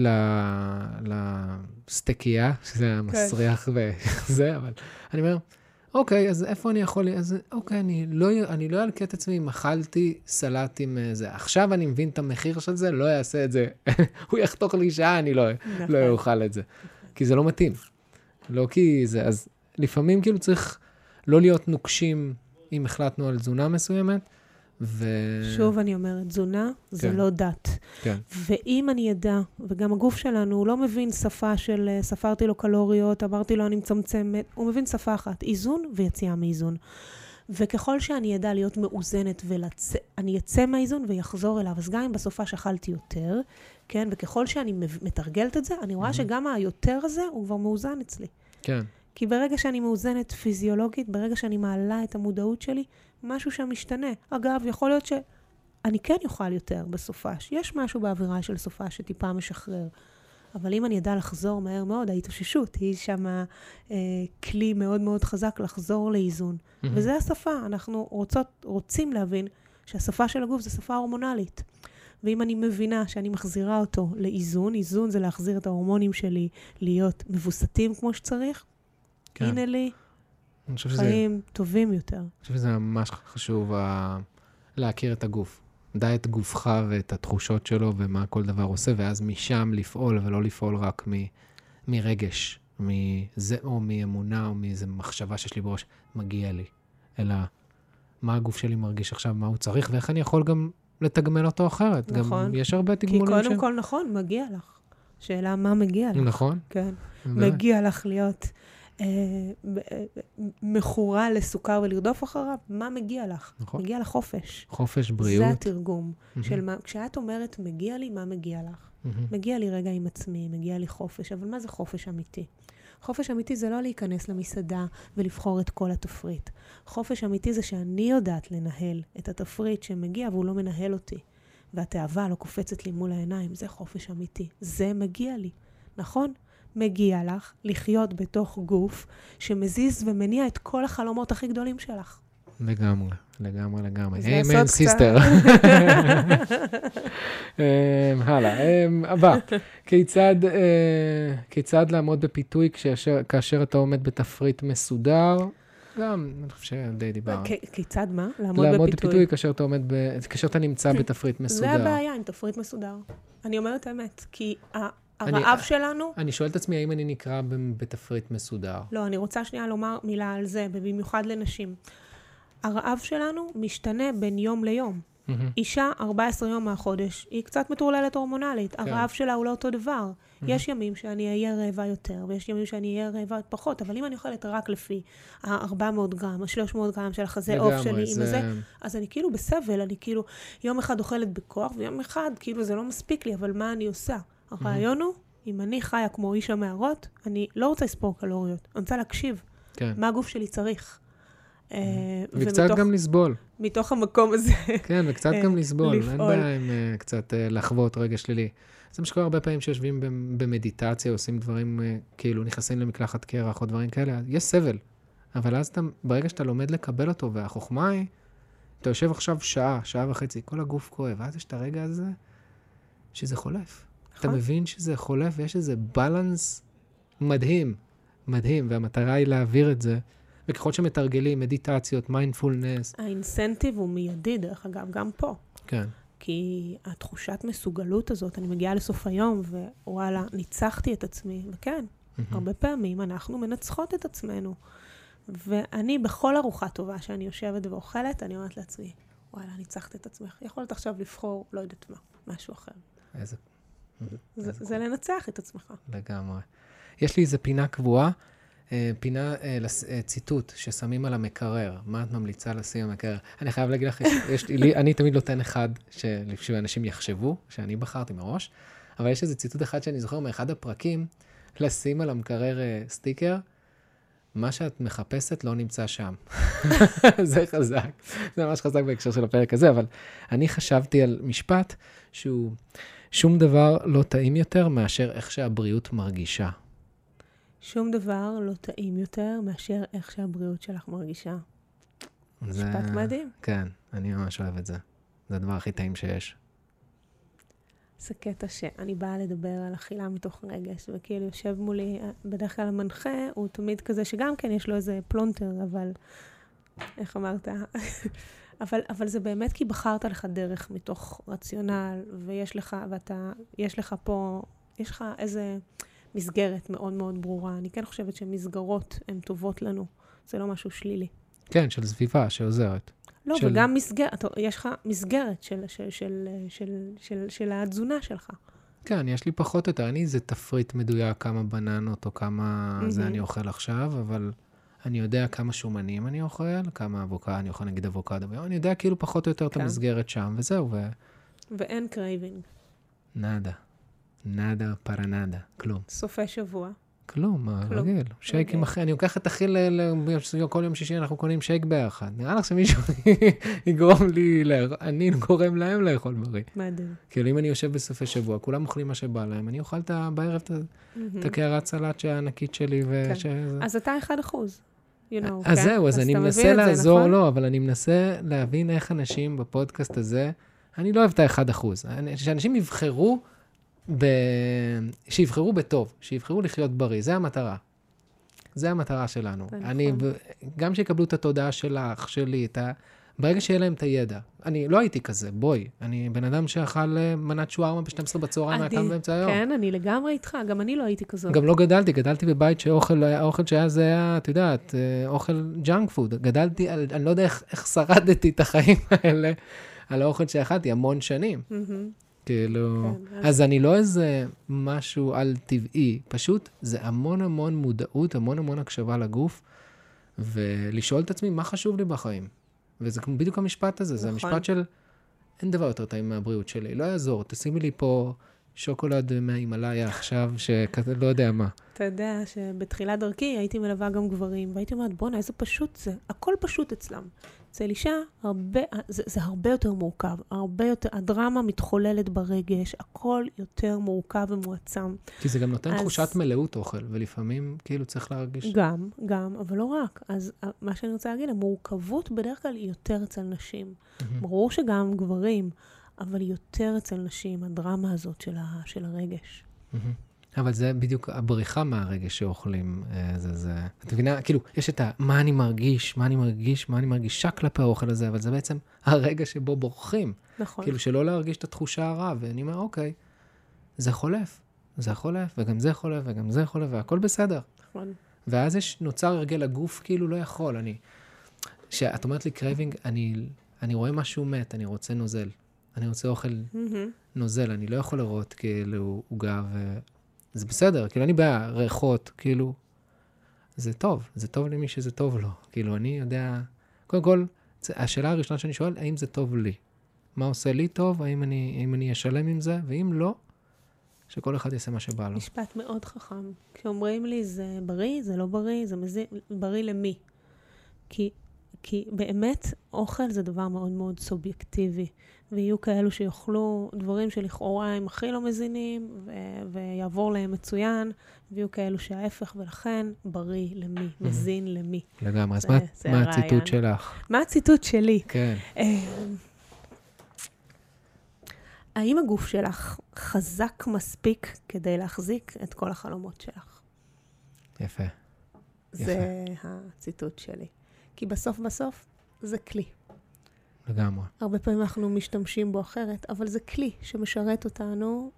לסטקייה, שזה היה מסריח וזה, אבל אני אומר, אוקיי, אז איפה אני יכול... אז אוקיי, אני לא, אני לא אלקה את עצמי אם אכלתי סלט עם אה, זה. עכשיו אני מבין את המחיר של זה, לא אעשה את זה. הוא יחתוך לי שעה, אני לא, נכון. לא אוכל את זה. כי זה לא מתאים. לא כי זה... אז לפעמים כאילו צריך לא להיות נוקשים אם החלטנו על תזונה מסוימת, ו... שוב אני אומרת, תזונה זה כן. לא דת. כן. ואם אני אדע, וגם הגוף שלנו, הוא לא מבין שפה של אה, ספרתי לו קלוריות, אמרתי לו אני מצמצמת, הוא מבין שפה אחת, איזון ויציאה מאיזון. וככל שאני אדע להיות מאוזנת ואני אצא מהאיזון ויחזור אליו, אז גם אם בסופה שאכלתי יותר, כן, וככל שאני מתרגלת את זה, אני רואה שגם היותר הזה הוא כבר מאוזן אצלי. כן. כי ברגע שאני מאוזנת פיזיולוגית, ברגע שאני מעלה את המודעות שלי, משהו שם משתנה. אגב, יכול להיות שאני כן אוכל יותר בסופש. יש משהו באווירה של סופש שטיפה משחרר. אבל אם אני אדע לחזור מהר מאוד, ההתאוששות היא שם אה, כלי מאוד מאוד חזק לחזור לאיזון. מהמם. וזה השפה. אנחנו רוצות, רוצים להבין שהשפה של הגוף זו שפה הורמונלית. ואם אני מבינה שאני מחזירה אותו לאיזון, איזון זה להחזיר את ההורמונים שלי להיות מבוסתים כמו שצריך, כן. הנה לי חושב שזה, חיים טובים יותר. אני חושב שזה ממש חשוב ה... להכיר את הגוף. דע את גופך ואת התחושות שלו ומה כל דבר עושה, ואז משם לפעול ולא לפעול רק מ... מרגש, מזה, או מאמונה או מאיזו מחשבה שיש לי בראש, מגיע לי. אלא מה הגוף שלי מרגיש עכשיו, מה הוא צריך, ואיך אני יכול גם לתגמל אותו אחרת. נכון. גם יש הרבה כי תגמולים קודם כל, נכון, מגיע לך. שאלה, מה מגיע לך? נכון. כן. מגיע לך להיות אה, מכורה לסוכר ולרדוף אחריו? מה מגיע לך? נכון. מגיע לך חופש. חופש, זה בריאות. התרגום מהמם, של מה, כשאת אומרת, מגיע לי, מה מגיע לך? מהמם. מגיע לי רגע עם עצמי, מגיע לי חופש, אבל מה זה חופש אמיתי? חופש אמיתי זה לא להיכנס למסעדה ולבחור את כל התפריט. חופש אמיתי זה שאני יודעת לנהל את התפריט שמגיע והוא לא מנהל אותי. והתאווה לא קופצת לי מול העיניים, זה חופש אמיתי. זה מגיע לי, נכון? מגיע לך לחיות בתוך גוף שמזיז ומניע את כל החלומות הכי גדולים שלך. לגמרי, לגמרי, לגמרי. אמן, sister. הלאה, אמ, הבא. כיצד, אה, כיצד לעמוד בפיתוי כאשר, אתה עומד בתפריט מסודר? גם, אני חושב שדי דיברנו. כיצד מה? לעמוד, לעמוד בפיתוי. בפיתוי כאשר אתה עומד, ב... כאשר אתה נמצא בתפריט מסודר. זה הבעיה עם תפריט מסודר. אני אומרת האמת, כי ה- אני- הרעב שלנו... אני שואל את עצמי, האם אני נקרא בתפריט מסודר? לא, אני רוצה שנייה לומר מילה על זה, ובמיוחד לנשים. הרעב שלנו משתנה בין יום ליום. מהמם. אישה, 14 יום מהחודש, היא קצת מטורללת הורמונלית. כן. הרעב שלה הוא לא אותו דבר. יש ימים שאני אהיה רעבה יותר, ויש ימים שאני אהיה רעבה פחות, אבל אם אני אוכלת רק לפי ה-400 גרם, ה-300 גרם של החזה עוף שלי, עם הזה, אז אני כאילו בסבל, אני כאילו יום אחד אוכלת בכוח, ויום אחד כאילו זה לא מספיק לי, אבל מה אני עושה? הרעיון הוא, אם אני חיה כמו איש המערות, אני לא רוצה לספור קלוריות, אני רוצה להקשיב כן. מה הגוף שלי צריך. אה, וקצת ומתוך- גם לסבול. מתוך המקום הזה, כן, וקצת אה, גם לסבול. אין לפעול. בעיה עם אה, קצת לחוות רגע שלילי. זה מה שקורה הרבה פעמים שיושבים במ- במדיטציה, עושים דברים, כאילו נכנסים למקלחת קרח או דברים כאלה, יש סבל. אבל אז אתה, ברגע שאתה לומד לקבל אותו, והחוכמה היא, אתה יושב עכשיו שעה, שעה וחצי, כל הגוף כואב, ואז יש את הרגע הזה שזה חולף. אתה נכון. מבין שזה חולף ויש איזה בלנס מדהים, מדהים, והמטרה היא להעביר את זה. וככל שמתרגלים, מדיטציות, מיינדפולנס, האינסנטיב הוא מיידי, דרך אגב, גם פה. כן, כי התחושת מסוגלות הזאת, אני מגיעה לסוף היום, ווואלה, ניצחתי את עצמי. וכן, מהמם. הרבה פעמים אנחנו מנצחות את עצמנו. ואני, בכל ארוחה טובה שאני יושבת ואוכלת, אני אומרת לעצמי, וואלה, ניצחת את עצמך. יכולת עכשיו לבחור, לא יודעת מה, משהו אחר. איזה... זה, לנצח את עצמך. לגמרי. יש לי איזה פינה קבועה, אה, פינה, אה, אה, ציטוט ששמים על המקרר. מה את ממליצה לשים על המקרר? אני חייב להגיד לך, יש, לי, אני תמיד נותן אחד שאנשים יחשבו, שאני בחרתי מראש, אבל יש איזה ציטוט אחד שאני זוכר מאחד הפרקים, לשים על המקרר סטיקר, מה שאת מחפשת לא נמצא שם. זה חזק, זה ממש חזק בהקשר של הפרק הזה, אבל אני חשבתי על משפט שהוא, שום דבר לא טעים יותר מאשר איך שהבריאות מרגישה. שום דבר לא טעים יותר מאשר איך שהבריאות שלך מרגישה. זה- משפט מדהים. כן, אני ממש אוהב את זה. זה הדבר הכי טעים שיש. זה קטע שאני באה לדבר על אכילה מתוך רגש, וכאילו יושב מולי, בדרך כלל המנחה הוא תמיד כזה שגם כן יש לו איזה פלונטר, אבל איך אמרת? אבל, אבל זה באמת כי בחרת לך דרך מתוך רציונל, ויש לך, ואתה, יש לך פה, יש לך איזה מסגרת מאוד מאוד ברורה. אני כן חושבת שמסגרות הן טובות לנו, זה לא משהו שלילי. כן, של סביבה שעוזרת. לא, של- של... וגם מסגרת, יש לך מסגרת של, של, של, של, של, של התזונה שלך. כן, יש לי פחות או יותר, אין לי איזה תפריט מדויק כמה בננות או כמה זה מהמם. אני אוכל עכשיו, אבל אני יודע כמה שומנים אני אוכל, כמה אבוקדו, אני אוכל נגיד אבוקדו ביום, אני יודע כאילו פחות או יותר את כן. המסגרת שם, וזהו, ואין craving. ונאדה. נאדה פרנדה, כלום. סופי שבוע. כלום, מה, כלום. רגיל. שייק עם. אחי, אני לוקח את אחי, ל- כל יום שישי אנחנו קונים שייק ביחד. נראה לך שמישהו יגרום לי, אני גורם להם לאכול בריא. מדהים. כאילו, אם אני יושב בסופי שבוע, כולם אוכלים מה שבא להם, אני אוכל בערב את הקערת סלט הענקית שלי, כן. אז אתה אחד אחוז. You know, אז כן? זהו, אז אני מנסה לעזור נכון? לו, אבל אני מנסה להבין איך אנשים בפודקאסט הזה, אני לא אוהב את האחד אחוז. אני- שאנשים יבחרו, ב... שיבחרו בטוב, שיבחרו לחיות בריא, זה המטרה. זה המטרה שלנו. אני, נכון. גם שיקבלו את התודעה שלך, שלי, את ה... ברגע שיהיה להם את הידע. אני לא הייתי כזה, בואי. אני בן אדם שאכל אה, מנת שווארמה ב-12 בצהריים, היה קם באמצע היום. כן, אני לגמרי איתך, גם אני לא הייתי כזאת. גם לא גדלתי, גדלתי בבית שאוכל, האוכל שהיה זה היה, את יודעת, אה, אוכל junk food. גדלתי, על, אני לא יודע איך, איך שרדתי את החיים האלה על האוכל שאכלתי המון שנים. מהמם. כאילו, כן, אז- אני לא איזה משהו על-טבעי, פשוט זה המון המון מודעות, המון המון הקשבה לגוף, ולשאול את עצמי מה חשוב לי בחיים. וזה בדיוק המשפט הזה, זה נכון. המשפט של אין דבר יותר טעים מהבריאות שלי, לא יעזור, תשימי לי פה שוקולד מההימאליה עכשיו, שכזה לא יודע מה. אתה יודע שבתחילת דרכי הייתי מלווה גם גברים, והייתי אומרת, בואנה, איזה פשוט זה. הכל פשוט אצלם. אצל אישה, הרבה, זה, זה הרבה יותר מורכב. הרבה יותר, הדרמה מתחוללת ברגש, הכל יותר מורכב ומועצם. כי זה גם נותן אז- תחושת מלאות אוכל, ולפעמים כאילו צריך להרגיש... גם, גם, אבל לא רק. אז אה, מה שאני רוצה להגיד, המורכבות בדרך כלל היא יותר אצל נשים. מהמם. ברור שגם גברים, אבל יותר אצל נשים, הדרמה הזאת של, ה, של הרגש. מהמם. אבל זה בדיוק הבריחה מהרגש שאוכלים, אה, זה, זה, את מבינה? כאילו, יש את ה, מה אני מרגיש, מה אני מרגיש, מה אני מרגישה כלפי האוכל הזה, אבל זה בעצם הרגע שבו בורחים. נכון. כאילו, שלא להרגיש את התחושה הרע, ואני אומר, אוקיי, זה חולף, זה חולף, וגם זה חולף, וגם זה חולף, והכל בסדר. נכון. ואז יש, נוצר הרגל הגוף, כאילו לא יכול, אני... כשאת אומרת לי craving, אני, אני רואה משהו מת, אני רוצה נוזל. אני רוצה אוכל מהמם. נוזל, אני לא יכול לראות כאילו עוגה ו... זה בסדר, כאילו אין לי בעיה, ריחות, כאילו, זה טוב, זה טוב למי שזה טוב לו. כאילו, אני יודע, קודם כל, השאלה הראשונה שאני שואל, האם זה טוב לי? מה עושה לי טוב? האם אני, האם אני אשלם עם זה? ואם לא, שכל אחד יעשה מה שבא לו. משפט מאוד חכם. כשאומרים לי זה בריא, זה לא בריא, זה מזין, בריא למי? כי, כי באמת אוכל זה דבר מאוד מאוד סובייקטיבי, ויהיו כאלו שיאכלו דברים שלכאורה הם הכי לא מזינים, ו- ויעבור להם מצוין, ויהיו כאלו שההפך, ולכן בריא למי, מזין למי. לגמרי. אז מה, מה. הציטוט שלך? מה הציטוט שלי? כן. אה, האם הגוף שלך חזק מספיק כדי להחזיק את כל החלומות שלך? יפה. זה הציטוט שלי. כי בסוף בסוף זה כלי. לגמרי. הרבה פעמים אנחנו משתמשים בו אחרת, אבל זה כלי שמשרת אותנו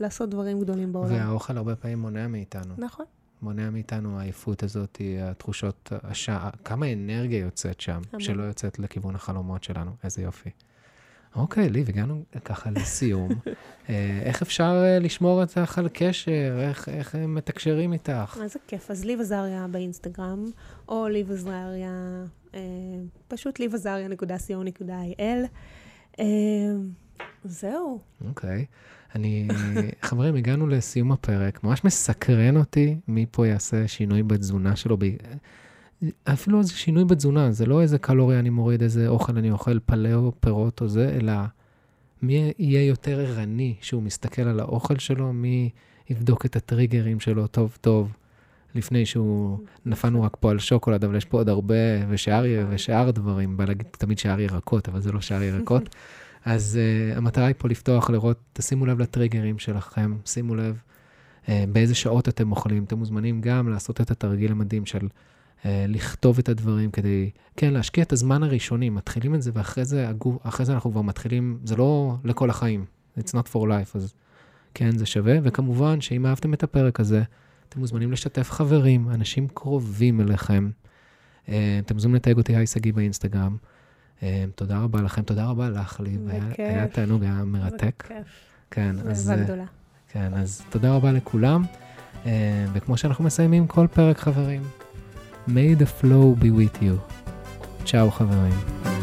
לעשות דברים גדולים בעולם. והאוכל הרבה פעמים מונע מאיתנו. נכון. מונע מאיתנו העייפות הזאת, התחושות, השעה, כמה אנרגיה יוצאת שם, המון. שלא יוצאת לכיוון החלומות שלנו. איזה יופי. אוקיי, ליב, הגענו ככה לסיום. אה, איך אפשר אה, לשמור אותך על קשר? איך, איך הם מתקשרים איתך? איזה כיף. אז ליב עזריה באינסטגרם, או ליב עזריה, אה, פשוט liveazaria.co.il. אה, זהו. אוקיי. אני, חברים, הגענו לסיום הפרק. ממש מסקרן אותי מי פה יעשה שינוי בתזונה שלו. אפילו איזה שינוי בתזונה, זה לא איזה קלוריה אני מוריד, איזה אוכל אני אוכל, פלאו, פירות או זה, אלא מי יהיה יותר ערני שהוא מסתכל על האוכל שלו, מי יבדוק את הטריגרים שלו טוב טוב, לפני שהוא, נפלנו רק פה על שוקולד, אבל יש פה עוד הרבה, ושאר, ושאר דברים, בא להגיד תמיד שאר ירקות, אבל זה לא שאר ירקות. אז uh, המטרה היא פה לפתוח, לראות, תשימו לב לטריגרים שלכם, שימו לב uh, באיזה שעות אתם אוכלים. אתם מוזמנים גם לעשות את התרגיל המדהים של לכתוב את הדברים כדי, כן, להשקיע את הזמן הראשוני, מתחילים את זה, ואחרי זה, הגוף, אחרי זה אנחנו כבר מתחילים, זה לא לכל החיים, it's not for life, אז כן, זה שווה. וכמובן, שאם אהבתם את הפרק הזה, אתם מוזמנים לשתף חברים, אנשים קרובים אליכם. Uh, אתם מוזמנים לתייג אותי, היי שגיא באינסטגרם. Um, תודה רבה לכם, תודה רבה לך, ליב. היה, בכיף. היה תענוג, היה מרתק. כיף. כן, אז, אה, גדולה. כן, אז תודה רבה לכולם. וכמו שאנחנו מסיימים כל פרק, חברים, May the flow be with you. צ'או, חברים.